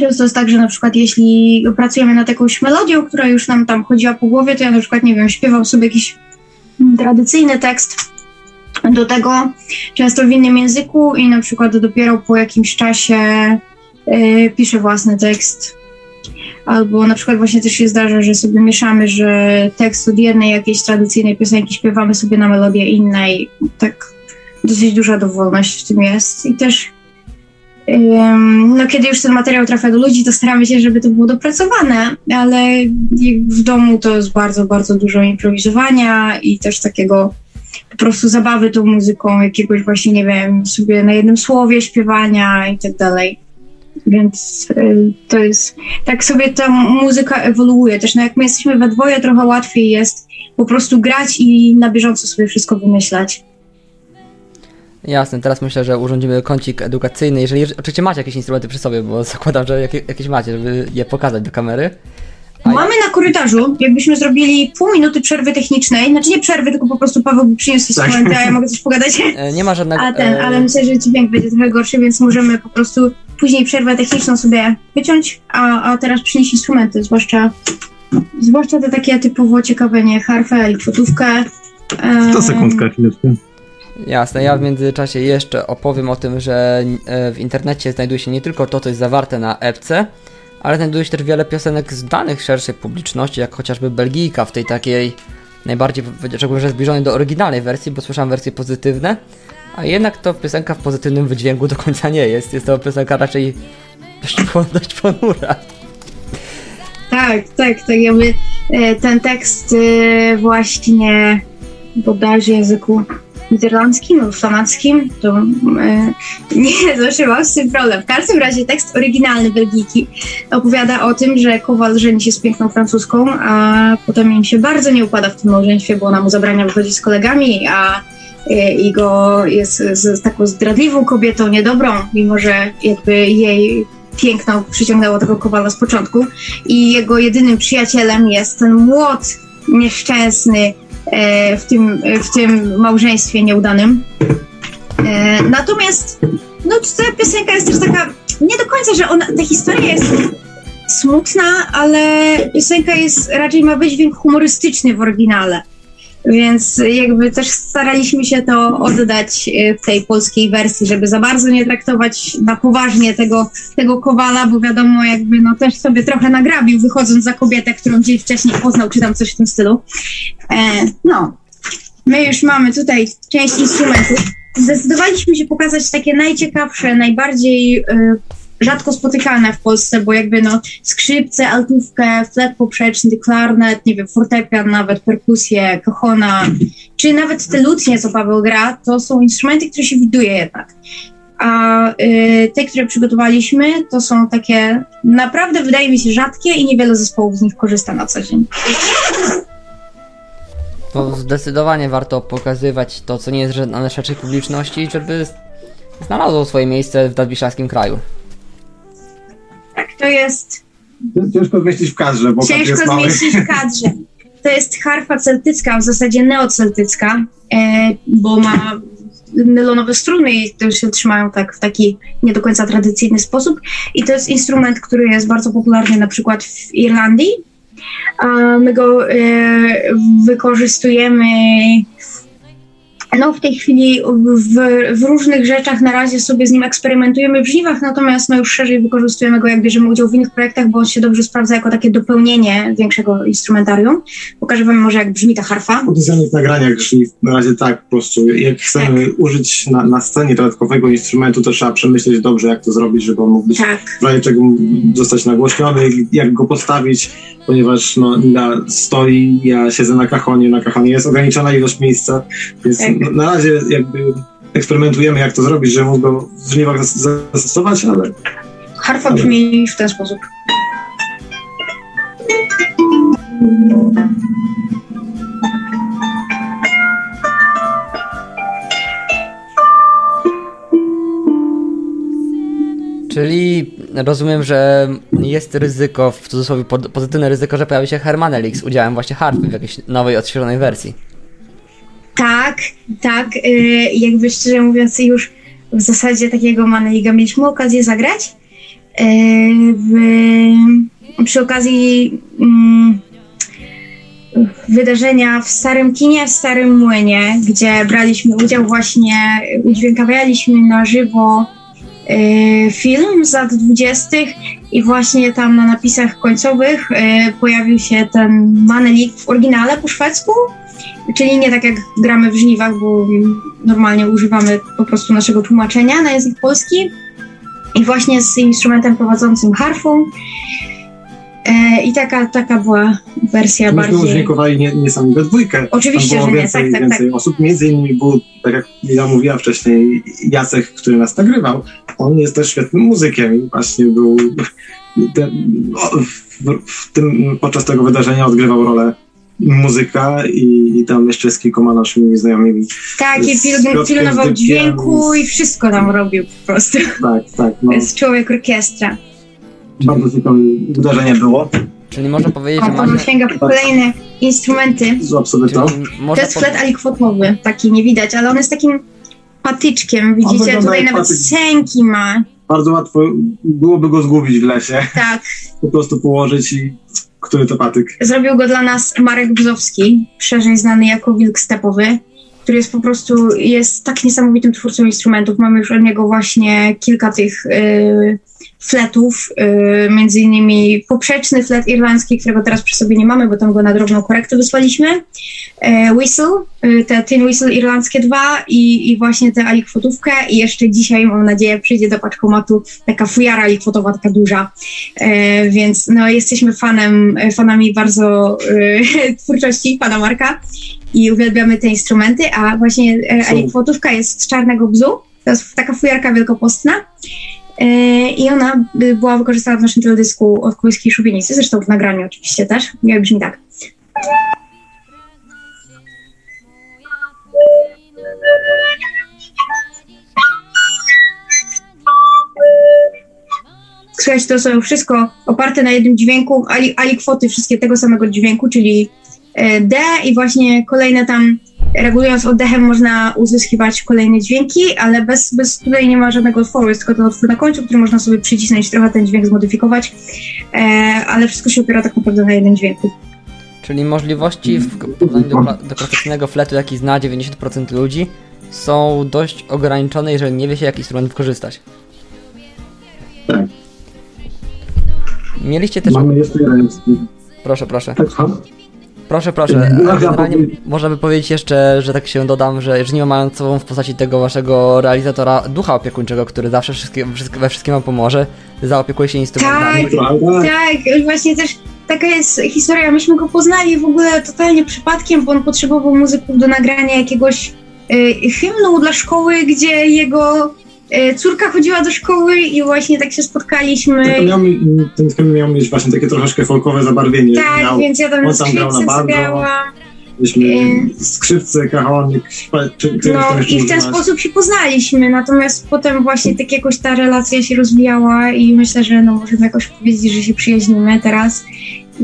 często jest tak, że na przykład jeśli pracujemy nad jakąś melodią, która już nam tam chodziła po głowie, to ja na przykład, nie wiem, śpiewam sobie jakiś tradycyjny tekst do tego, często w innym języku i na przykład dopiero po jakimś czasie y, piszę własny tekst Albo na przykład właśnie też się zdarza, że sobie mieszamy, że tekst od jednej jakiejś tradycyjnej piosenki śpiewamy sobie na melodię innej. Tak dosyć duża dowolność w tym jest. I też no, kiedy już ten materiał trafia do ludzi, to staramy się, żeby to było dopracowane, ale w domu to jest bardzo, bardzo dużo improwizowania i też takiego po prostu zabawy tą muzyką, jakiegoś właśnie, nie wiem, sobie na jednym słowie śpiewania i tak dalej. Więc y, to jest, tak sobie ta muzyka ewoluuje. Też no jak my jesteśmy we dwoje, trochę łatwiej jest po prostu grać i na bieżąco sobie wszystko wymyślać. Jasne, teraz myślę, że urządzimy kącik edukacyjny. Jeżeli oczywiście macie jakieś instrumenty przy sobie, bo zakładam, że jakieś macie, żeby je pokazać do kamery. A Mamy na korytarzu, jakbyśmy zrobili pół minuty przerwy technicznej, znaczy nie przerwy, tylko po prostu Paweł by przyniósł tak. instrumenty, a ja mogę coś pogadać. E, nie ma żadnego... A ten, ale myślę, że dźwięk będzie trochę gorszy, więc możemy po prostu później przerwę techniczną sobie wyciąć, a, a teraz przynieść instrumenty, zwłaszcza zwłaszcza te takie typowo ciekawe, nie, harfę i kwotówkę. To sekundka chwileczkę. Jasne, ja w międzyczasie jeszcze opowiem o tym, że e, w internecie znajduje się nie tylko to, co jest zawarte na epce, ale znajduje się też wiele piosenek znanych szerszej publiczności, jak chociażby Belgijka w tej takiej najbardziej, rzekłbym, że zbliżonej do oryginalnej wersji, bo słyszałem wersje pozytywne, a jednak to piosenka w pozytywnym wydźwięku do końca nie jest. Jest to piosenka raczej dość, ponura. Tak, tak, tak jakby e, ten tekst e, właśnie bodajże języku niderlandzkim lub flamackim, to e, nie zawsze mam z tym problem. W każdym razie tekst oryginalny Belgijki opowiada o tym, że Kowal żeni się z piękną francuską, a potem im się bardzo nie układa w tym małżeństwie, bo ona mu zabrania wychodzić z kolegami, a e, i go jest z taką zdradliwą kobietą, niedobrą, mimo że jakby jej piękno przyciągnęło tego Kowala z początku i jego jedynym przyjacielem jest ten młot nieszczęsny, E, w tym, w tym małżeństwie nieudanym. E, natomiast no, ta piosenka jest też taka, nie do końca, że ona, ta historia jest smutna, ale piosenka jest, raczej ma wydźwięk humorystyczny w oryginale. Więc jakby też staraliśmy się to oddać w tej polskiej wersji, żeby za bardzo nie traktować na poważnie tego, tego Kowala, bo wiadomo, jakby no też sobie trochę nagrabił, wychodząc za kobietę, którą gdzieś wcześniej poznał, czy tam coś w tym stylu. E, no, my już mamy tutaj część instrumentów. Zdecydowaliśmy się pokazać takie najciekawsze, najbardziej y, rzadko spotykane w Polsce, bo jakby no skrzypce, altówkę, flet poprzeczny, klarnet, nie wiem, fortepian nawet, perkusję, kochona, czy nawet te lutnie, co Paweł gra, to są instrumenty, które się widuje jednak. A y, te, które przygotowaliśmy, to są takie naprawdę, wydaje mi się, rzadkie i niewiele zespołów z nich korzysta na co dzień. To zdecydowanie warto pokazywać to, co nie jest na szerszej publiczności, żeby znalazło swoje miejsce w nadwiślańskim kraju. Tak, to jest... Ciężko zmieścić w kadrze, bo Ciężko jest zmieścić w kadrze. To jest harfa celtycka, w zasadzie neoceltycka, e, bo ma nylonowe struny i to się trzymają tak w taki nie do końca tradycyjny sposób. I to jest instrument, który jest bardzo popularny na przykład w Irlandii, My go e, wykorzystujemy no w tej chwili w, w, różnych rzeczach na razie sobie z nim eksperymentujemy w żniwach, natomiast no już szerzej wykorzystujemy go, jak bierzemy udział w innych projektach, bo on się dobrze sprawdza jako takie dopełnienie większego instrumentarium. Pokażę wam może, jak brzmi ta harfa. W nagraniach żniw na razie tak po prostu. Jak chcemy tak. użyć na, na, scenie dodatkowego instrumentu, to trzeba przemyśleć dobrze, jak to zrobić, żeby on mógł być tak. w razie czego zostać nagłośniony, jak go postawić, ponieważ no, Lila stoi, ja siedzę na kachonie, na kachonie jest ograniczona ilość miejsca, więc tak. na, na razie jakby eksperymentujemy, jak to zrobić, żeby mógł go w żniwach zastosować, ale... Harfa brzmi w ten sposób. Czyli rozumiem, że jest ryzyko, w cudzysłowie pozytywne ryzyko, że pojawi się Hermanelix z udziałem właśnie harfy w jakiejś nowej, odświeżonej wersji. Tak, tak. Y, jakby szczerze mówiąc, już w zasadzie takiego Maneliga mieliśmy okazję zagrać. Y, w, przy okazji mm, wydarzenia w Starym Kinie, w Starym Młynie, gdzie braliśmy udział właśnie, udźwiękawialiśmy na żywo y, film z lat 20. i właśnie tam na napisach końcowych pojawił się ten Manelik w oryginale po szwedzku Czyli nie tak jak gramy w żniwach, bo normalnie używamy po prostu naszego tłumaczenia na język polski. I właśnie z instrumentem prowadzącym harfą. E, I taka, taka była wersja Myśmy bardziej... Myśmy udźwiękowali nie, nie sami we dwójkę. Oczywiście, Tam było że więcej, nie. Tak, tak, więcej tak. osób. Między innymi był, tak jak Lila mówiła wcześniej, Jacek, który nas nagrywał. On jest też świetnym muzykiem i właśnie był... Ten, w, w tym, podczas tego wydarzenia odgrywał rolę muzyka i, i tam jeszcze z kilkoma naszymi znajomymi. Tak, i pil, pilnował dźwięku i wszystko tam robił po prostu. Tak, tak. No. Jest człowiek orkiestra. Bardzo ciekawe wydarzenie było. Czyli można powiedzieć, że mamy... sięga po kolejne instrumenty. Złap sobie to. To jest flet alikwotowy, taki nie widać, ale on jest takim patyczkiem, widzicie? Tutaj nawet patyk. sęki ma. Bardzo łatwo byłoby go zgubić w lesie. Tak. Po prostu położyć i który to patyk? Zrobił go dla nas Marek Bzowski, szerzej znany jako Wilk Stepowy, który jest po prostu, jest tak niesamowitym twórcą instrumentów. Mamy już od niego właśnie kilka tych y, fletów, y, między innymi poprzeczny flet irlandzki, którego teraz przy sobie nie mamy, bo tam go na drobną korektę wysłaliśmy. Y, whistle, y, te Tin Whistle irlandzkie dwa i, i właśnie tę alikwotówkę. I jeszcze dzisiaj mam nadzieję przyjdzie do paczkomatu taka fujara alikwotowa, taka duża, y, więc no jesteśmy fanem, fanami bardzo y, twórczości pana Marka i uwielbiamy te instrumenty, a właśnie y, alikwotówka jest z czarnego bzu, to jest taka fujarka wielkopostna. E, I ona była wykorzystana w naszym teledysku od Kujskiej Szubienicy, zresztą w nagraniu oczywiście też. Miało brzmi tak. Słuchajcie, to są wszystko oparte na jednym dźwięku, ali, ali kwoty wszystkie tego samego dźwięku, czyli e, D i właśnie kolejne tam regulując oddechem można uzyskiwać kolejne dźwięki, ale bez, bez tutaj nie ma żadnego otworu, jest tylko ten otwór na końcu, który można sobie przycisnąć, trochę ten dźwięk zmodyfikować, e, ale wszystko się opiera tak naprawdę na jednym dźwięku. Czyli możliwości w porównaniu do, do klasycznego fletu, jaki zna 90% ludzi, są dość ograniczone, jeżeli nie wie się, jaki instrument wykorzystać. Tak. Mieliście też... Mamy jeszcze jeden... Proszę, proszę. Tak? Proszę, proszę. Generalnie można by powiedzieć jeszcze, że tak się dodam, że Żniwo mają sobą w postaci tego waszego realizatora ducha opiekuńczego, który zawsze wszystkie, wszystkie, we wszystkim wam pomoże, zaopiekuje się instrumentami. Tak, tak, właśnie też taka jest historia. Myśmy go poznali w ogóle totalnie przypadkiem, bo on potrzebował muzyków do nagrania jakiegoś y, hymnu dla szkoły, gdzie jego córka chodziła do szkoły i właśnie tak się spotkaliśmy. Tak, miał, ten film miał mieć właśnie takie troszeczkę folkowe zabarwienie. Tak, miał, więc ja tam on sam grał na bardzo. Myśmy skrzypce, kahonik, czy, czy No i w ten sposób się poznaliśmy, natomiast potem właśnie tak jakoś ta relacja się rozwijała i myślę, że no możemy jakoś powiedzieć, że się przyjaźnimy teraz.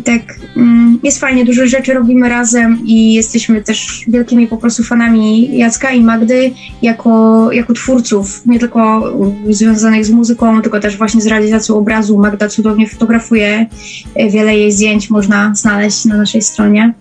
Tak mm, jest fajnie, dużo rzeczy robimy razem i jesteśmy też wielkimi po prostu fanami Jacka i Magdy jako, jako twórców, nie tylko związanych z muzyką, tylko też właśnie z realizacją obrazu. Magda cudownie fotografuje, wiele jej zdjęć można znaleźć na naszej stronie.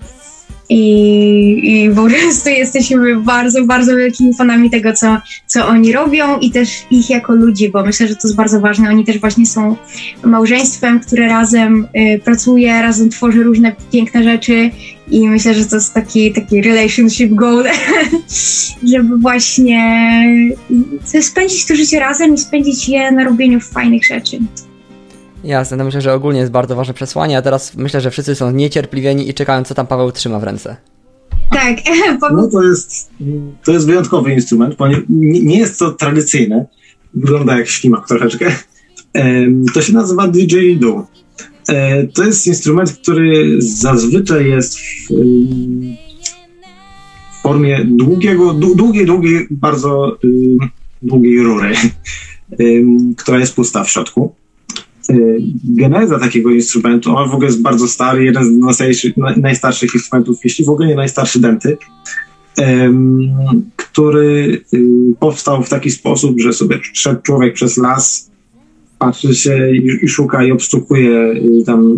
I, I po jesteśmy bardzo, bardzo wielkimi fanami tego, co, co oni robią i też ich jako ludzi, bo myślę, że to jest bardzo ważne. Oni też właśnie są małżeństwem, które razem y, pracuje, razem tworzy różne piękne rzeczy i myślę, że to jest taki, taki relationship goal, żeby właśnie spędzić to życie razem i spędzić je na robieniu fajnych rzeczy. Jasne, to myślę, że ogólnie jest bardzo ważne przesłanie, a teraz myślę, że wszyscy są niecierpliwieni i czekają, co tam Paweł trzyma w ręce. Tak. No to jest, to jest wyjątkowy instrument, bo nie, nie jest to tradycyjne. Wygląda jak ślimak troszeczkę. To się nazywa didgeridoo. E, to jest instrument, który zazwyczaj jest w, w formie długiego, długiej, długiej, bardzo długiej rury, która jest pusta w środku. Y, geneza takiego instrumentu, on w ogóle jest bardzo stary, jeden z najstarszych instrumentów, jeśli w ogóle nie najstarszy denty, który y, powstał w taki sposób, że sobie szedł człowiek przez las, patrzy się i, szuka i obstukuje y, tam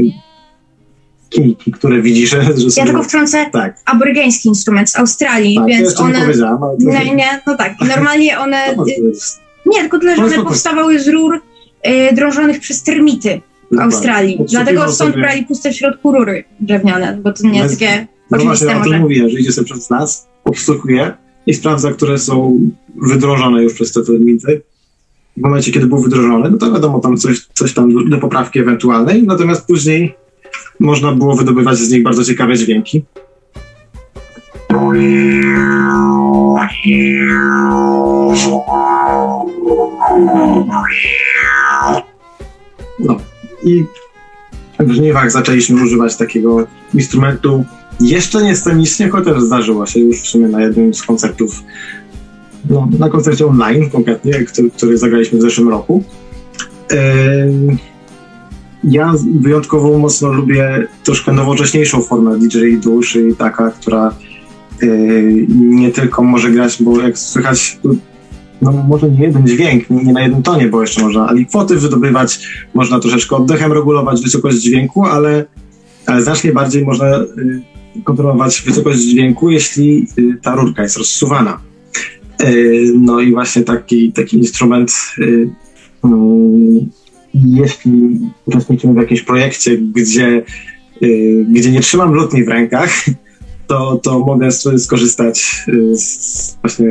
kijki, które widzi, że, że. Ja tylko wtrącę tak. aborygeński instrument z Australii, tak, więc one... Nie, nie, nie, no tak, normalnie one... Nie, tylko tyle, że one powstawały z rur drążonych przez termity w Australii. Dlatego stąd sobie... brali puste w środku rury drewniane, bo to nie jest takie no oczywiste właśnie, może. mówię, że idzie sobie przez nas, obstukuje i sprawdza, które są wydrożone już przez te termity. W momencie, kiedy był wydrożony, no to wiadomo, tam coś, coś tam do poprawki ewentualnej, natomiast później można było wydobywać z nich bardzo ciekawe dźwięki. I w żniwach zaczęliśmy używać takiego instrumentu jeszcze nie scenicznie, chociaż zdarzyło się już w sumie na jednym z koncertów, no, na koncercie online konkretnie, który, który zagraliśmy w zeszłym roku. Ja wyjątkowo mocno lubię troszkę nowocześniejszą formę didgeridoo, czyli taka, która yy, nie tylko może grać, bo jak słychać, no może nie jeden dźwięk, nie, nie na jednym tonie, bo jeszcze można alikwoty wydobywać, można troszeczkę oddechem regulować wysokość dźwięku, ale, ale znacznie bardziej można yy, kontrolować wysokość dźwięku, jeśli yy, ta rurka jest rozsuwana. No i właśnie taki, taki instrument mm, jeśli uczestniczymy w jakimś projekcie, gdzie, y, gdzie nie trzymam lutni w rękach, to, to mogę skorzystać y, z, właśnie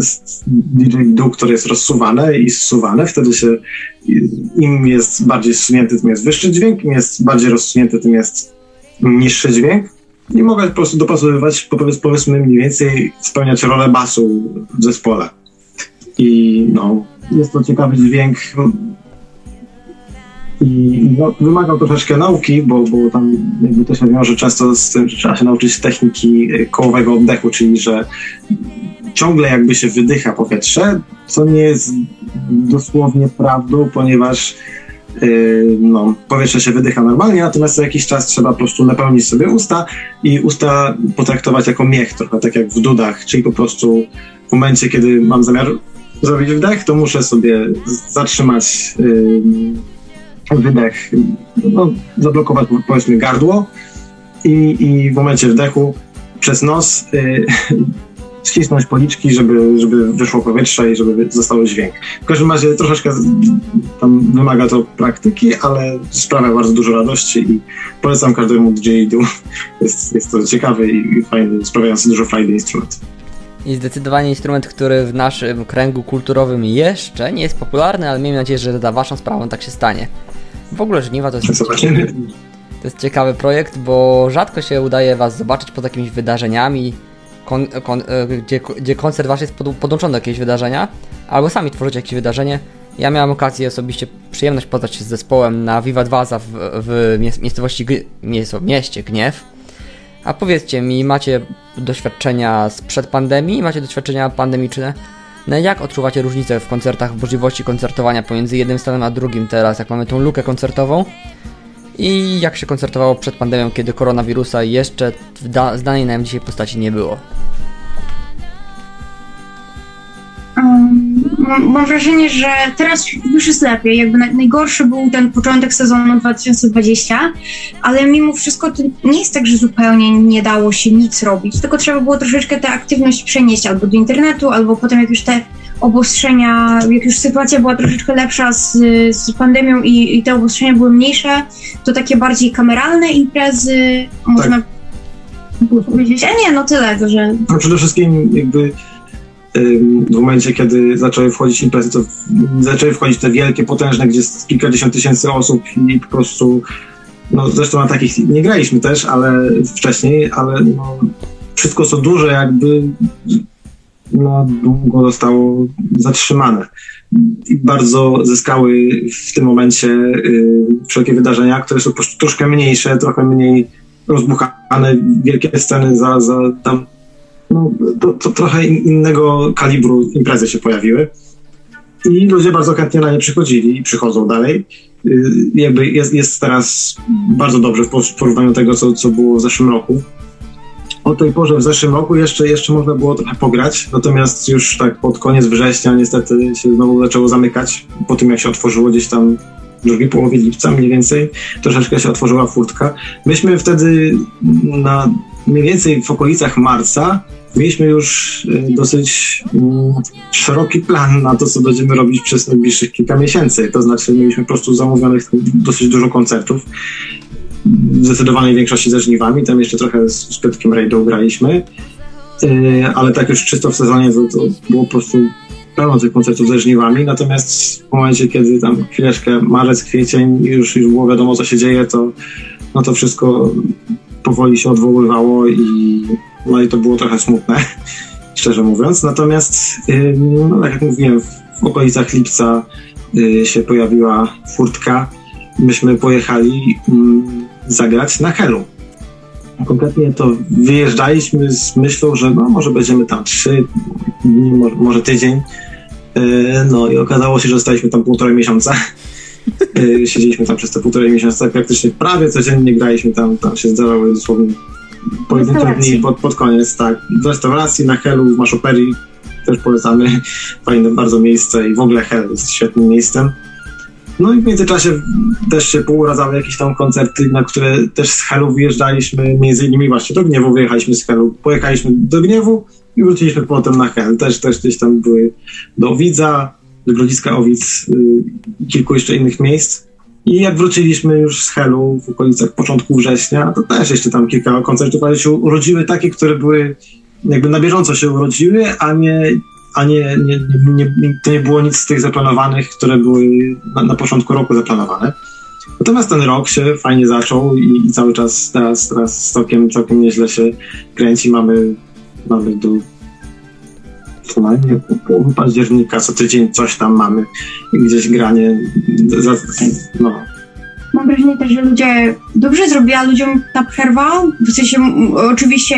z didgeridoo, które jest rozsuwane i zsuwane. Wtedy się im jest bardziej zsunięty, tym jest wyższy dźwięk, im jest bardziej rozsunięty, tym jest niższy dźwięk. I mogę po prostu dopasowywać, powiedzmy mniej więcej spełniać rolę basu w zespole. I no, jest to ciekawy dźwięk, i no, wymagał troszeczkę nauki, bo, bo tam jakby to się wiąże często z tym, że trzeba się nauczyć techniki e, kołowego oddechu, czyli że ciągle jakby się wydycha powietrze, co nie jest dosłownie prawdą, ponieważ yy, no, powietrze się wydycha normalnie, natomiast co jakiś czas trzeba po prostu napełnić sobie usta i usta potraktować jako miech, trochę tak jak w dudach, czyli po prostu w momencie, kiedy mam zamiar zrobić wdech, to muszę sobie zatrzymać yy, wydech, no, zablokować powiedzmy gardło i, i w momencie wdechu przez nos y, ścisnąć policzki, żeby, żeby wyszło powietrze i żeby został dźwięk. W każdym razie troszeczkę tam wymaga to praktyki, ale sprawia bardzo dużo radości i polecam każdemu DJ-du. Jest, jest to ciekawy i fajny, sprawiający dużo frajdy instrument. I zdecydowanie instrument, który w naszym kręgu kulturowym jeszcze nie jest popularny, ale miejmy nadzieję, że za waszą sprawą tak się stanie. W ogóle żniwa to jest, ciekawy, to jest ciekawy projekt, bo rzadko się udaje was zobaczyć pod jakimiś wydarzeniami, kon, kon, e, gdzie, gdzie koncert wasz jest pod, podłączony do jakiegoś wydarzenia, albo sami tworzycie jakieś wydarzenie. Ja miałem okazję osobiście przyjemność poznać się z zespołem na Viva 2 w, w miejscowości, mieście Gniew. A powiedzcie mi, macie doświadczenia sprzed pandemii, macie doświadczenia pandemiczne? No jak odczuwacie różnicę w koncertach, w możliwości koncertowania pomiędzy jednym stanem a drugim teraz, jak mamy tą lukę koncertową? I jak się koncertowało przed pandemią, kiedy koronawirusa jeszcze w da- znanej nam dzisiaj postaci nie było? Mam wrażenie, że teraz już jest lepiej. Jakby najgorszy był ten początek sezonu 2020, ale mimo wszystko to nie jest tak, że zupełnie nie dało się nic robić, tylko trzeba było troszeczkę tę aktywność przenieść albo do internetu, albo potem jak już te obostrzenia, jak już sytuacja była troszeczkę lepsza z, z pandemią i, i te obostrzenia były mniejsze, to takie bardziej kameralne imprezy, można tak. powiedzieć, a nie, no tyle, że... No przede wszystkim jakby w momencie, kiedy zaczęły wchodzić imprezy, to zaczęły wchodzić te wielkie, potężne, gdzie jest kilkadziesiąt tysięcy osób i po prostu, no zresztą na takich nie graliśmy też, ale wcześniej, ale no, wszystko co duże jakby no, długo zostało zatrzymane. I bardzo zyskały w tym momencie y, wszelkie wydarzenia, które są po prostu troszkę mniejsze, trochę mniej rozbuchane, wielkie sceny za, za tam no, to, to trochę innego kalibru imprezy się pojawiły. I ludzie bardzo chętnie na nie przychodzili i przychodzą dalej. Y, jakby jest, jest teraz bardzo dobrze w porównaniu do tego, co, co było w zeszłym roku. O tej porze w zeszłym roku jeszcze, jeszcze można było trochę pograć, natomiast już tak pod koniec września niestety się znowu zaczęło zamykać. Po tym jak się otworzyło gdzieś tam w drugiej połowie lipca mniej więcej, troszeczkę się otworzyła furtka. Myśmy wtedy na mniej więcej w okolicach marca mieliśmy już y, dosyć mm, szeroki plan na to, co będziemy robić przez najbliższych kilka miesięcy. To znaczy, mieliśmy po prostu zamówionych dosyć dużo koncertów. W zdecydowanej większości ze żniwami, tam jeszcze trochę z, z Piotrkiem Rejdą graliśmy, y, ale tak już czysto w sezonie to, to było po prostu pełno tych koncertów ze żniwami, natomiast w momencie, kiedy tam chwileczkę marzec, kwiecień już, już było wiadomo, co się dzieje, to no to wszystko powoli się odwoływało i, no i to było trochę smutne, szczerze mówiąc. Natomiast, no, tak jak mówiłem, w okolicach lipca y, się pojawiła furtka. Myśmy pojechali zagrać na Helu. Konkretnie to wyjeżdżaliśmy z myślą, że no, może będziemy tam trzy dni, może tydzień. Y, no i okazało się, że zostaliśmy tam półtorej miesiąca. Y, siedzieliśmy tam przez te półtorej miesiąca, tak praktycznie prawie codziennie graliśmy tam, tam się zdarzały dosłownie pojedyncze dni pod, pod koniec, tak. W restauracji na Helu w Maszoperii też polecamy. Fajne bardzo miejsce i w ogóle Hel jest świetnym miejscem. No i w międzyczasie też się pouradzały jakieś tam koncerty, na które też z Helu wyjeżdżaliśmy, między innymi właśnie do Gniewu wyjechaliśmy z Helu. Pojechaliśmy do Gniewu i wróciliśmy potem na Hel. Też, też gdzieś tam były do Widza, do Grodziska Owic i kilku jeszcze innych miejsc. I jak wróciliśmy już z Helu w okolicach początku września, to też jeszcze tam kilka koncertów, ale się urodziły takie, które były jakby na bieżąco się urodziły, a nie, a nie, nie, nie, nie to nie było nic z tych zaplanowanych, które były na, na początku roku zaplanowane. Natomiast ten rok się fajnie zaczął i, i cały czas teraz, teraz całkiem, całkiem nieźle się kręci. Mamy, mamy do co najmniej połowy października, co tydzień coś tam mamy, gdzieś granie. No. Mam wrażenie też, że ludzie dobrze zrobiła ludziom ta przerwa. W sensie oczywiście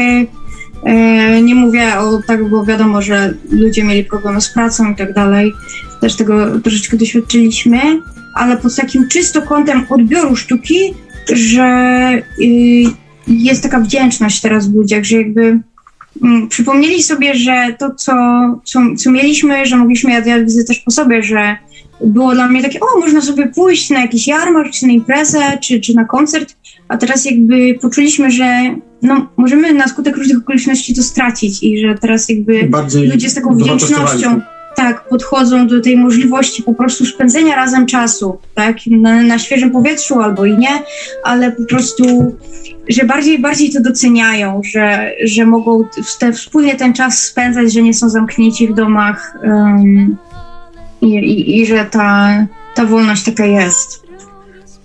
e, nie mówię o tak, bo wiadomo, że ludzie mieli problemy z pracą i tak dalej. Też tego troszeczkę doświadczyliśmy, ale pod takim czysto kątem odbioru sztuki, że y, jest taka wdzięczność teraz w ludziach, że jakby przypomnieli sobie, że to, co, co, co mieliśmy, że mogliśmy, ja, ja widzę też po sobie, że było dla mnie takie, o, można sobie pójść na jakiś jarmark, czy na imprezę, czy, czy na koncert, a teraz jakby poczuliśmy, że no, możemy na skutek różnych okoliczności to stracić i że teraz jakby Bardziej ludzie z taką wdzięcznością. Tak podchodzą do tej możliwości po prostu spędzenia razem czasu, tak, na, na świeżym powietrzu albo i nie, ale po prostu, że bardziej bardziej to doceniają, że, że mogą te, wspólnie ten czas spędzać, że nie są zamknięci w domach um, i, i, i że ta, ta wolność taka jest.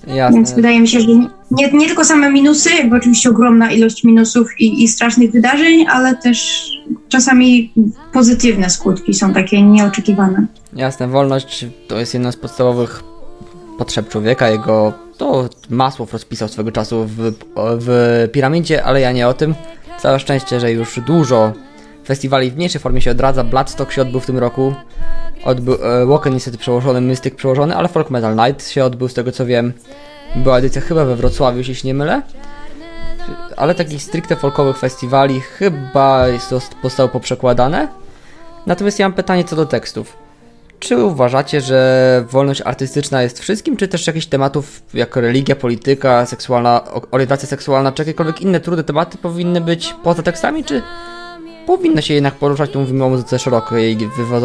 Jasne. Więc wydaje mi się, że nie, nie tylko same minusy, jakby oczywiście ogromna ilość minusów i, i strasznych wydarzeń, ale też czasami pozytywne skutki są takie nieoczekiwane. Jasne, wolność to jest jedna z podstawowych potrzeb człowieka. Jego to Masłow rozpisał swego czasu w, w piramidzie, ale ja nie o tym. Całe szczęście, że już dużo festiwali w mniejszej formie się odradza. Bloodstock się odbył w tym roku. Odbył, e, Woken niestety przełożony, Mystic przełożony, ale Folk Metal Night się odbył z tego co wiem. Była edycja chyba we Wrocławiu, jeśli się nie mylę. Ale takich stricte folkowych festiwali chyba zostało poprzekładane. Natomiast ja mam pytanie co do tekstów. Czy uważacie, że wolność artystyczna jest wszystkim, czy też jakichś tematów jak religia, polityka, seksualna, orientacja seksualna, czy jakiekolwiek inne trudne tematy powinny być poza tekstami, czy powinno się jednak poruszać, tu mówimy o muzyce szerokiej,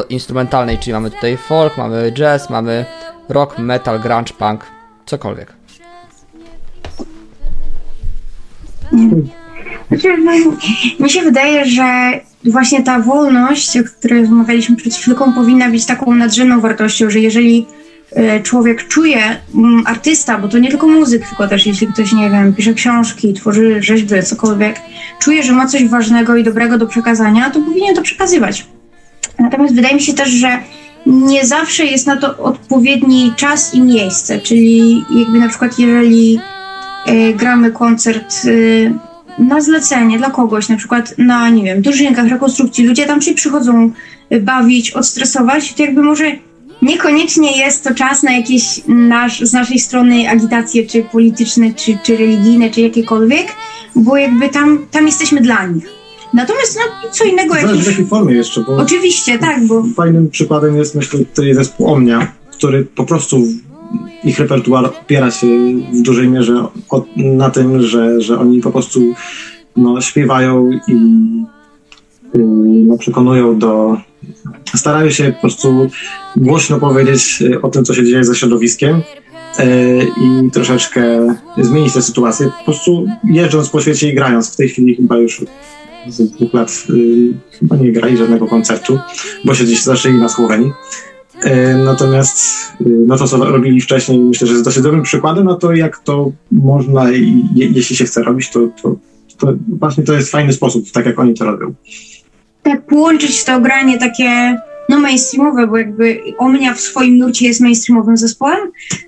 instrumentalnej, czyli mamy tutaj folk, mamy jazz, mamy rock, metal, grunge, punk, cokolwiek. Znaczy, no, mi się wydaje, że właśnie ta wolność, o której rozmawialiśmy przed chwilką, powinna być taką nadrzędną wartością, że jeżeli człowiek czuje, m, artysta, bo to nie tylko muzyk, tylko też jeśli ktoś, nie wiem, pisze książki, tworzy rzeźby, cokolwiek, czuje, że ma coś ważnego i dobrego do przekazania, to powinien to przekazywać. Natomiast wydaje mi się też, że nie zawsze jest na to odpowiedni czas i miejsce, czyli jakby na przykład jeżeli e, gramy koncert e, na zlecenie dla kogoś, na przykład na, nie wiem, dożynkach, rekonstrukcji, ludzie tam się przychodzą bawić, odstresować, to jakby może niekoniecznie jest to czas na jakieś nasz, z naszej strony agitacje, czy polityczne, czy, czy religijne, czy jakiekolwiek, bo jakby tam, tam jesteśmy dla nich. Natomiast no, co innego Zależy w jakiej formie jeszcze, bo Oczywiście, tak, bo... fajnym przykładem jest myślę tutaj zespół Omnia, który po prostu ich repertuar opiera się w dużej mierze o, na tym, że, że oni po prostu no, śpiewają i no, przekonują do. starają się po prostu głośno powiedzieć o tym, co się dzieje ze środowiskiem y, i troszeczkę zmienić tę sytuację. Po prostu jeżdżąc po świecie i grając. W tej chwili chyba już z dwóch lat y, chyba nie grali żadnego koncertu, bo się gdzieś zaczęli na Słowenii. Natomiast y, no to, co robili wcześniej, myślę, że jest dosyć dobrym przykładem na to, jak to można, jeśli się chce robić, to, to, to właśnie to jest fajny sposób, tak jak oni to robią. Tak połączyć to granie takie no mainstreamowe, bo jakby Omnia w swoim nurcie jest mainstreamowym zespołem,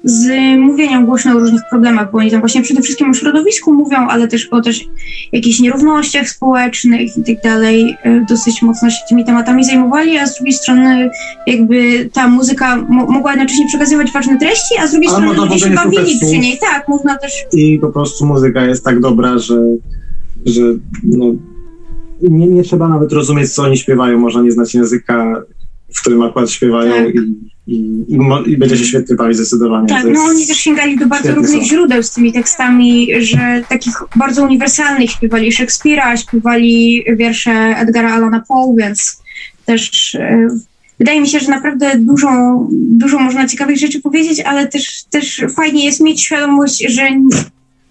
z mówieniem głośno o różnych problemach, bo oni tam właśnie przede wszystkim o środowisku mówią, ale też o też jakichś nierównościach społecznych i tak dalej. E, Dosyć mocno się tymi tematami zajmowali, a z drugiej strony jakby ta muzyka mo- mogła jednocześnie przekazywać ważne treści, a z drugiej Ale strony ludzie się bawili przy niej. Tak, można też I po prostu muzyka jest tak dobra, że, że no, nie, nie trzeba nawet rozumieć, co oni śpiewają, można nie znać języka, w którym akurat śpiewają Tak. i, i, i, i będzie się świetnie bawić zdecydowanie. Tak, no oni też sięgali do bardzo różnych są. źródeł z tymi tekstami, że takich bardzo uniwersalnych śpiewali Szekspira, śpiewali wiersze Edgara Allana Poe, więc też e, wydaje mi się, że naprawdę dużo, dużo można ciekawych rzeczy powiedzieć, ale też, też fajnie jest mieć świadomość, że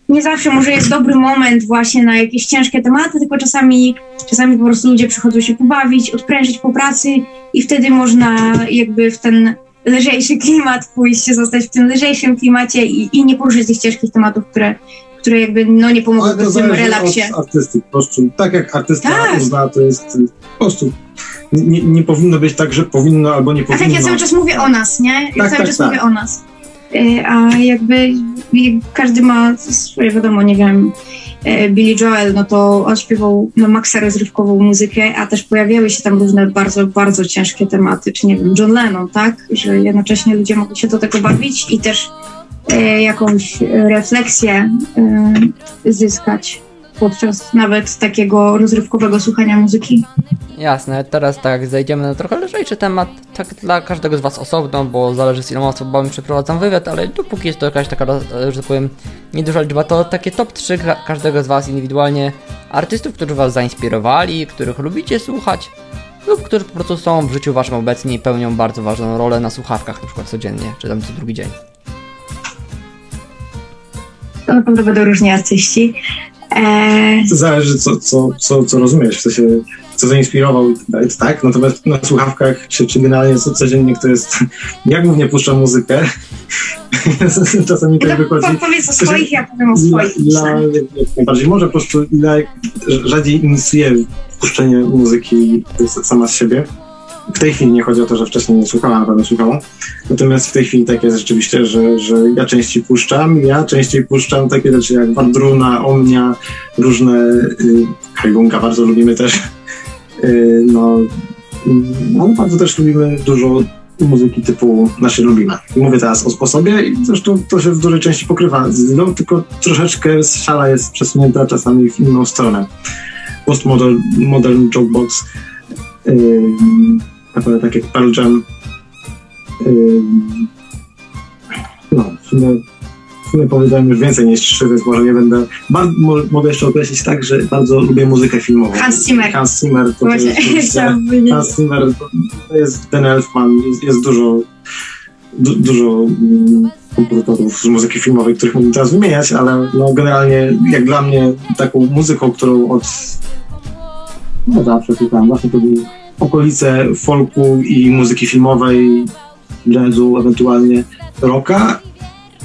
nie zawsze może jest dobry moment właśnie na jakieś ciężkie tematy, tylko czasami, czasami po prostu ludzie przychodzą się pobawić, odprężyć po pracy i wtedy można jakby w ten lżejszy klimat pójść, zostać w tym lżejszym klimacie i, i nie poruszyć tych ciężkich tematów, które, które jakby no nie pomogłyby to w tym relaksie. od artysty. Po prostu tak jak artysta Tak. uzna, to jest po prostu nie, nie powinno być tak, że powinno albo nie A powinno. tak ja cały czas mówię o nas, nie? Ja Tak, cały tak, czas tak. mówię o nas. Y, A jakby jak każdy ma swoje, wiadomo, nie wiem, e, Billy Joel, no to on śpiewał no, maksa rozrywkową muzykę, a też pojawiały się tam różne bardzo, bardzo ciężkie tematy, czy nie wiem, John Lennon, tak? Że jednocześnie ludzie mogli się do tego bawić i też e, jakąś e, refleksję e, zyskać podczas nawet takiego rozrywkowego słuchania muzyki. Jasne, teraz tak, zejdziemy na trochę lżejszy temat, tak dla każdego z Was osobno, bo zależy z iloma osobami przeprowadzam wywiad, ale dopóki jest to jakaś taka, e, że tak powiem, nieduża liczba, to takie top 3 każdego z Was indywidualnie artystów, którzy Was zainspirowali, których lubicie słuchać, lub którzy po prostu są w życiu Waszym obecni i pełnią bardzo ważną rolę na słuchawkach, na przykład codziennie, czy tam co drugi dzień. To na pewno będą różni artyści. Eee... To zależy, co, co, co, co rozumiesz, w sensie, co zainspirował, tak? Natomiast na słuchawkach, czy, czy generalnie co codziennie, to jest, ja głównie puszczam muzykę, czasami tak wychodzi. Powiedz o swoich, ja powiem o swoich. Dla, najbardziej może po prostu dla, rzadziej inicjuję puszczenie muzyki sama z siebie. W tej chwili nie chodzi o to, że wcześniej nie słuchałam, na pewno słuchałam. Natomiast w tej chwili tak jest rzeczywiście, że, że ja częściej puszczam. Ja częściej puszczam takie rzeczy jak Wardruna, Omnia, różne y, Hajbunga bardzo lubimy też. Y, no, bardzo też lubimy dużo muzyki typu nasze lubimy. Mówię teraz o sposobie i zresztą to się w dużej części pokrywa z no, tylko troszeczkę szala jest przesunięta czasami w inną stronę. Postmodern modern jokebox, yy, naprawdę tak jak Pearl Jam. Yy, no, w sumie, sumie powiedziałem już więcej niż trzy, więc może nie będę. Bardzo, mogę jeszcze określić tak, że bardzo lubię muzykę filmową. Hans Zimmer. Hans Zimmer to, to jest, Hans Zimmer to jest ten Elfman, jest, jest dużo du, dużo mm, kompozytorów z muzyki filmowej, których mógłbym teraz wymieniać, ale no, generalnie jak dla mnie taką muzyką, którą od no zawsze słuchałem, właśnie to były okolice folku i muzyki filmowej, jazzu, ewentualnie rocka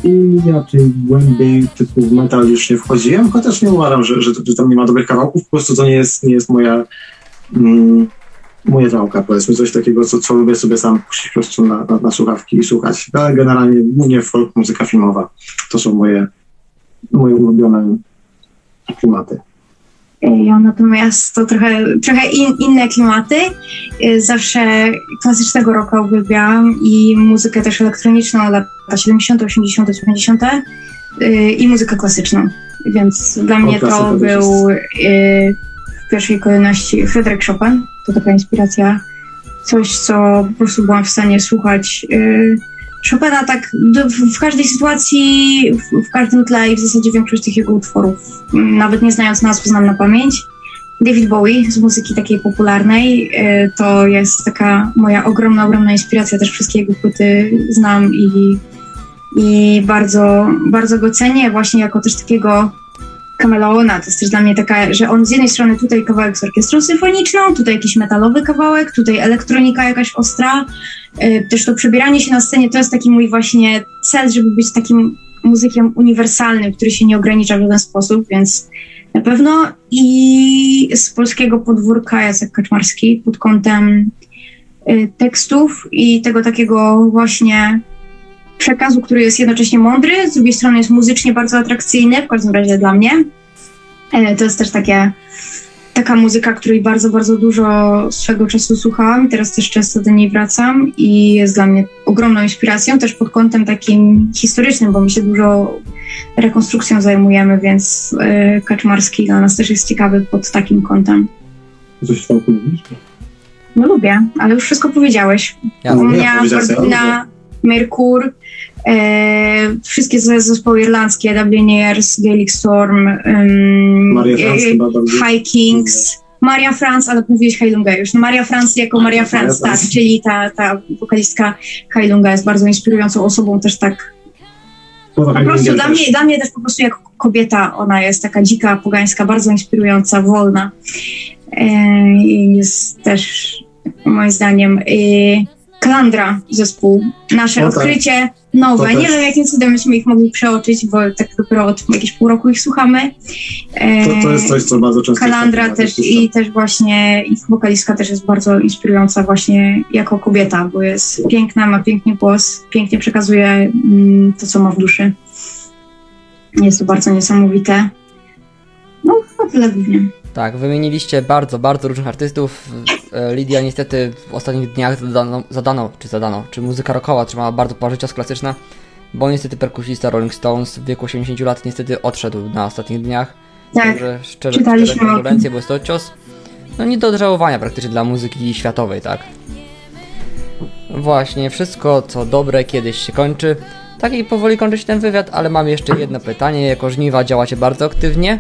i raczej głębiej typu metal już nie wchodziłem, chociaż nie uważam, że, że, że tam nie ma dobrych kawałków, po prostu to nie jest, nie jest moja mm, moja działka, powiedzmy, coś takiego, co, co lubię sobie sam puścić po prostu na, na, na słuchawki i słuchać, ale generalnie głównie folk, muzyka filmowa, to są moje, moje ulubione klimaty. Ja natomiast to trochę, trochę in, inne klimaty. Y, zawsze klasycznego rocka uwielbiałam i muzykę też elektroniczną lata 70., 80., 90. i muzykę klasyczną. Więc dla mnie to był y, w pierwszej kolejności Fryderyk Chopin. To taka inspiracja, coś, co po prostu byłam w stanie słuchać. Chopina tak w, każdej sytuacji, w, każdym tle i w zasadzie większość tych jego utworów, nawet nie znając nazw, znam na pamięć. David Bowie z muzyki takiej popularnej, y, to jest taka moja ogromna, ogromna inspiracja, też wszystkie jego płyty znam i, i bardzo, bardzo go cenię właśnie jako też takiego kameleona. To jest też dla mnie taka, że on z jednej strony tutaj kawałek z orkiestrą symfoniczną, tutaj jakiś metalowy kawałek, tutaj elektronika jakaś ostra. E, też to przebieranie się na scenie to jest taki mój właśnie cel, żeby być takim muzykiem uniwersalnym, który się nie ogranicza w żaden sposób, więc na pewno i z polskiego podwórka Jacek Kaczmarski pod kątem e, tekstów i tego takiego właśnie przekazu, który jest jednocześnie mądry, z drugiej strony jest muzycznie bardzo atrakcyjny, w każdym razie dla mnie. E, to jest też takie, taka muzyka, której bardzo, bardzo dużo swego czasu słuchałam i teraz też często do niej wracam i jest dla mnie ogromną inspiracją, też pod kątem takim historycznym, bo my się dużo rekonstrukcją zajmujemy, więc e, Kaczmarski dla nas też jest ciekawy pod takim kątem. Coś tam lubisz? No lubię, ale już wszystko powiedziałeś. Ja, Miałam ja, Merkur, e, wszystkie zespoły irlandzkie, Dubliners, Gaelic Storm, e, High Kings, Maria France, ale mówiłeś Heilunga już. No Maria France jako Maria France, tak, czyli ta, ta wokalistka Heilunga jest bardzo inspirującą osobą też tak po prostu dla mnie, dla mnie też po prostu jako kobieta ona jest taka dzika, pogańska, bardzo inspirująca, wolna. E, jest też moim zdaniem Kalandra zespół, nasze no tak. odkrycie nowe. Nie wiem, jakim cudem myśmy ich mogli przeoczyć, bo tak dopiero od jakiegoś pół roku ich słuchamy. To, to jest coś, co bardzo często... Kalandra też i też właśnie ich wokalistka też jest bardzo inspirująca właśnie jako kobieta, bo jest piękna, ma piękny głos, pięknie przekazuje mm, to, co ma w duszy. Jest to bardzo niesamowite. No, to tyle głównie. Tak, wymieniliście bardzo, bardzo różnych artystów. E, Lidia niestety w ostatnich dniach zadano, zadano czy zadano, czy muzyka rockowa otrzymała bardzo pożycia klasyczna, bo niestety perkusista Rolling Stones w wieku 80 lat niestety odszedł na ostatnich dniach. Tak, Także szczerze, szczerze kondolencje, bo jest to cios. no nie do odżałowania praktycznie dla muzyki światowej, tak? Właśnie, wszystko co dobre kiedyś się kończy. Tak i powoli kończy się ten wywiad, ale mam jeszcze jedno pytanie. Jako żniwa działacie bardzo aktywnie.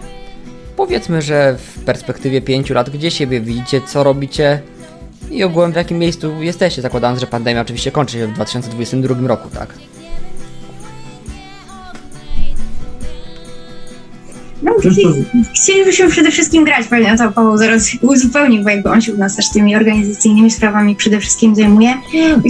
Powiedzmy, że w perspektywie 5 lat, gdzie siebie widzicie, co robicie i ogółem w jakim miejscu jesteście, zakładając, że pandemia oczywiście kończy się w 2022 roku, tak? No, chcielibyśmy przede wszystkim grać, pewnie to Paweł zaraz uzupełni, bo jakby on się u nas też tymi organizacyjnymi sprawami przede wszystkim zajmuje.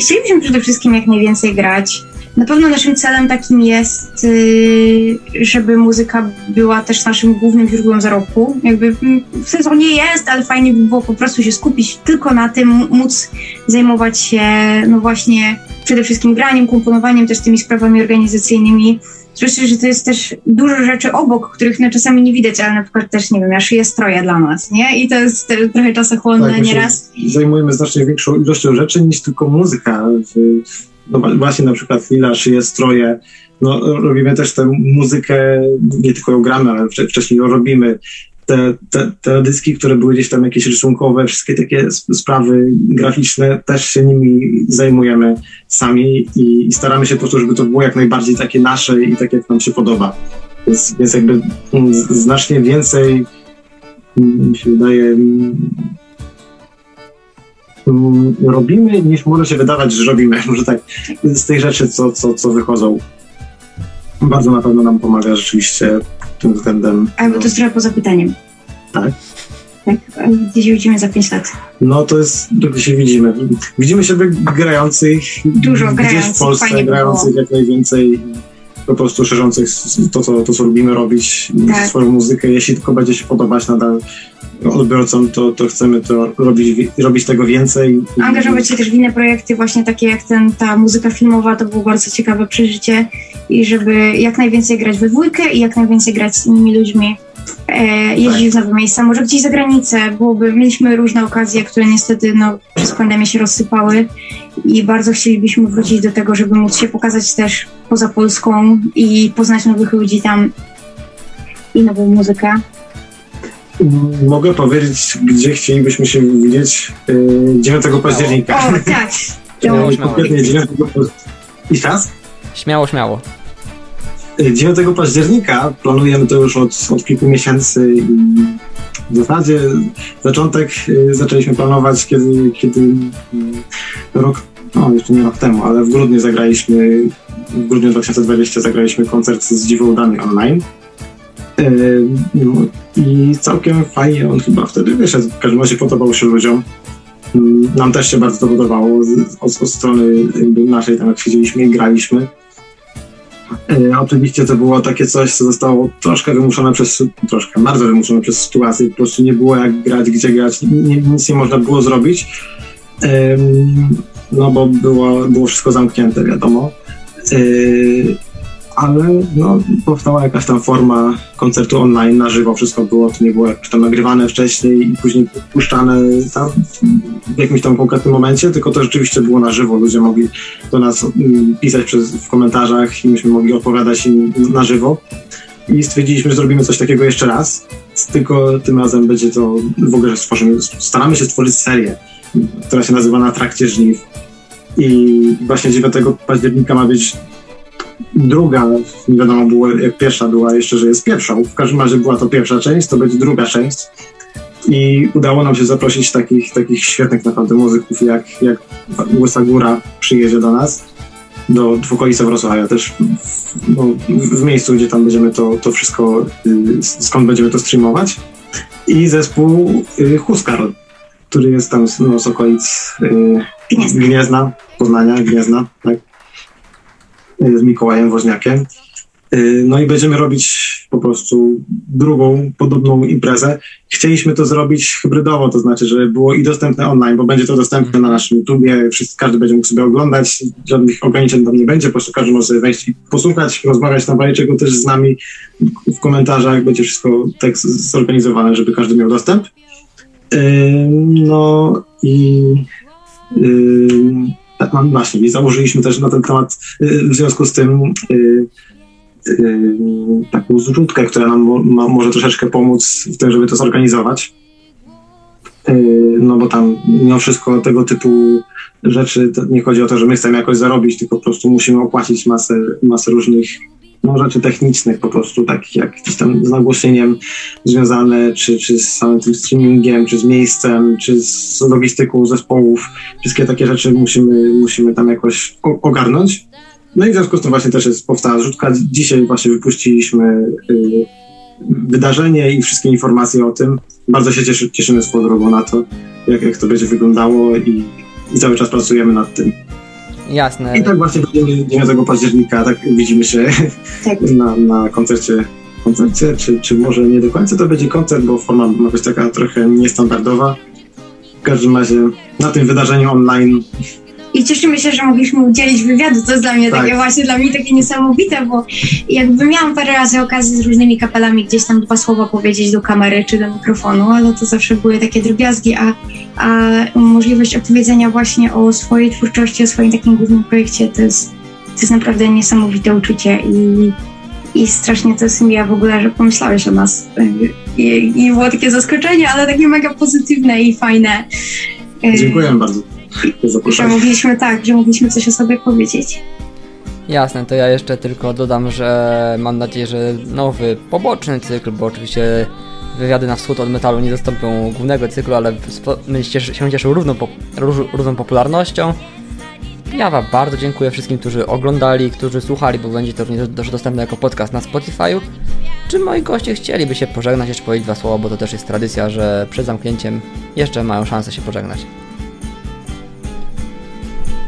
Chcielibyśmy przede wszystkim jak najwięcej grać. Na pewno naszym celem takim jest, y, żeby muzyka była też naszym głównym źródłem zarobku. Jakby mm, w sezonie jest, ale fajnie by było po prostu się skupić tylko na tym, móc zajmować się no właśnie przede wszystkim graniem, komponowaniem, też tymi sprawami organizacyjnymi. Zresztą, że to jest też dużo rzeczy obok, których no, czasami nie widać, ale na przykład też, nie wiem, ja szyję stroje dla nas, nie? I to jest trochę czasochłonne tak, nieraz. Zajmujemy znacznie większą ilością rzeczy niż tylko muzyka. No właśnie na przykład Lila szyje stroje, no, robimy też tę muzykę, nie tylko ją gramy, ale wcześniej ją robimy te, te, te dyski, które były gdzieś tam jakieś rysunkowe, wszystkie takie sprawy graficzne, też się nimi zajmujemy sami i, i staramy się po prostu, żeby to było jak najbardziej takie nasze i tak jak nam się podoba. Więc, więc jakby mm, znacznie więcej mi się wydaje robimy, niż może się wydawać, że robimy. Może tak z tych rzeczy, co, co, co wychodzą. Bardzo na pewno nam pomaga rzeczywiście tym względem. A bo to jest trochę poza pytaniem. Tak. Tak, gdzie się widzimy za 5 lat? No to jest, gdzie się widzimy. Widzimy siebie grających Dużo gdzieś grających, w Polsce, grających było. jak najwięcej po prostu szerzących to, co, to, co lubimy robić, tak. swoją muzykę. Jeśli tylko będzie się podobać nadal odbiorcom, to, to chcemy to robić, robić tego więcej. Angażować się też w inne projekty, właśnie takie jak ten, ta muzyka filmowa, to było bardzo ciekawe przeżycie i żeby jak najwięcej grać we dwójkę i jak najwięcej grać z innymi ludźmi. E, jeździć w nowe miejsca, może gdzieś za granicę, byłoby, mieliśmy różne okazje, które niestety no, przez pandemię się rozsypały i bardzo chcielibyśmy wrócić do tego, żeby móc się pokazać też poza Polską i poznać nowych ludzi tam i nową muzykę. Mogę powiedzieć, gdzie chcielibyśmy się widzieć 9 y, października. O, tak. Śmiało, śmiało. 9 I czas? Śmiało, śmiało. 9 października planujemy to już od, od kilku miesięcy i w zasadzie zaczątek y, zaczęliśmy planować, kiedy, kiedy y, rok, no jeszcze nie rok temu, ale w grudniu zagraliśmy, w grudniu 2020 zagraliśmy koncert z Dziwołdami online. No, I całkiem fajnie on chyba wtedy wyszedł. W każdym razie podobał się ludziom. Mm, nam też się bardzo to podobało od, od strony naszej, tam jak siedzieliśmy i graliśmy. E, oczywiście to było takie coś, co zostało troszkę wymuszone przez, troszkę, bardzo wymuszone przez sytuację, po prostu nie było jak grać, gdzie grać, nic nie można było zrobić, e, no bo było, było wszystko zamknięte, wiadomo. E, ale no, powstała jakaś tam forma koncertu online na żywo, wszystko było, to nie było jakieś tam nagrywane wcześniej i później puszczane tam w jakimś tam konkretnym momencie, tylko to rzeczywiście było na żywo, ludzie mogli do nas mm, pisać przez, w komentarzach i myśmy mogli odpowiadać im na żywo. I stwierdziliśmy, że zrobimy coś takiego jeszcze raz, tylko tym razem będzie to w ogóle, stworzymy, staramy się stworzyć serię, która się nazywa Na trakcie żniw i właśnie 9 października ma być druga, nie wiadomo było jak pierwsza była jeszcze, że jest pierwszą. W każdym razie była to pierwsza część, to będzie druga część. I udało nam się zaprosić takich, takich świetnych naprawdę muzyków, jak, jak Łysa Góra przyjedzie do nas, do w okolicy Wrocławia też, w, no, w miejscu, gdzie tam będziemy to, to wszystko, y, skąd będziemy to streamować. I zespół y, Huskarl, który jest tam z, no, z okolic y, Gniezna, Poznania, Gniezna, tak? z Mikołajem Woźniakiem. Y, no i będziemy robić po prostu drugą podobną imprezę. Chcieliśmy to zrobić hybrydowo, to znaczy, żeby było i dostępne online, bo będzie to dostępne na naszym YouTubie, wszyscy, każdy będzie mógł sobie oglądać, żadnych ograniczeń tam nie będzie, po prostu każdy może sobie wejść i posłuchać, rozmawiać na czego też z nami w komentarzach, będzie wszystko tak zorganizowane, żeby każdy miał dostęp. No i tak, mam właśnie. I założyliśmy też na ten temat y, w związku z tym y, y, taką zrzutkę, która nam może troszeczkę pomóc w tym, żeby to zorganizować. no bo tam mimo wszystko tego typu rzeczy, nie chodzi o to, że my chcemy jakoś zarobić, tylko po prostu musimy opłacić masę, masę różnych no, rzeczy technicznych po prostu, takich jak gdzieś tam z nagłośnieniem związane, czy, czy z samym tym streamingiem, czy z miejscem, czy z logistyką zespołów. Wszystkie takie rzeczy musimy, musimy tam jakoś ogarnąć. No i w związku z tym właśnie też jest powstała zrzutka. Dzisiaj właśnie wypuściliśmy y, wydarzenie i wszystkie informacje o tym. Bardzo się cieszy, cieszymy swoją drogą na to, jak, jak to będzie wyglądało i, i cały czas pracujemy nad tym. Jasne. I tak właśnie będziemy 9 października, tak widzimy się tak. Na, na koncercie, koncercie czy, czy może nie do końca to będzie koncert, bo forma ma być taka trochę niestandardowa. W każdym razie na tym wydarzeniu online i cieszymy się, że mogliśmy udzielić wywiadu. To jest dla mnie tak. takie właśnie dla mnie takie niesamowite, bo jakby miałam parę razy okazję z różnymi kapelami gdzieś tam dwa słowa powiedzieć do kamery czy do mikrofonu, ale to zawsze były takie drobiazgi, a, a możliwość opowiedzenia właśnie o swojej twórczości, o swoim takim głównym projekcie to jest, to jest naprawdę niesamowite uczucie i i strasznie to jest miła w ogóle, że pomyślałeś o nas. I, I, było takie zaskoczenie, ale takie mega pozytywne i fajne. Dziękuję bardzo. Że mogliśmy tak, że mogliśmy coś o sobie powiedzieć. Jasne, to ja jeszcze tylko dodam, że mam nadzieję, że nowy, poboczny cykl, bo oczywiście wywiady na wschód od metalu nie zastąpią głównego cyklu, ale się cieszył równą, równą popularnością. Ja Wam bardzo dziękuję wszystkim, którzy oglądali, którzy słuchali, bo będzie to również dostępne jako podcast na Spotify'u. Czy moi goście chcieliby się pożegnać, jeszcze powiedzieć dwa słowa, bo to też jest tradycja, że przed zamknięciem jeszcze mają szansę się pożegnać.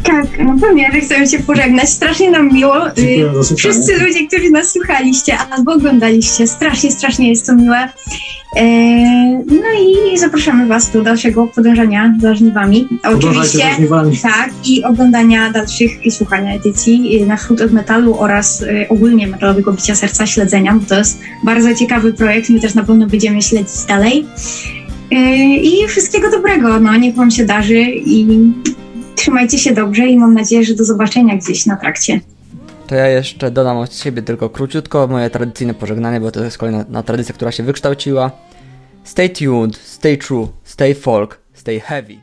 Tak, no pewnie, że chcemy się pożegnać. Strasznie nam miło. Y, wszyscy ludzie, którzy nas słuchaliście albo oglądaliście, strasznie, strasznie jest to miłe. E, no i zapraszamy Was do dalszego podążania za żniwami. Oczywiście, tak, i oglądania dalszych i słuchania edycji y, na wschód od metalu oraz y, ogólnie metalowego bicia serca, śledzenia, bo to jest bardzo ciekawy projekt. My też na pewno będziemy śledzić dalej. I wszystkiego dobrego, no niech Wam się darzy i Trzymajcie się dobrze i mam nadzieję, że do zobaczenia gdzieś na trakcie. To ja jeszcze dodam od siebie tylko króciutko moje tradycyjne pożegnanie, bo to jest kolejna tradycja, która się wykształciła. Stay tuned, stay true, stay folk, stay heavy.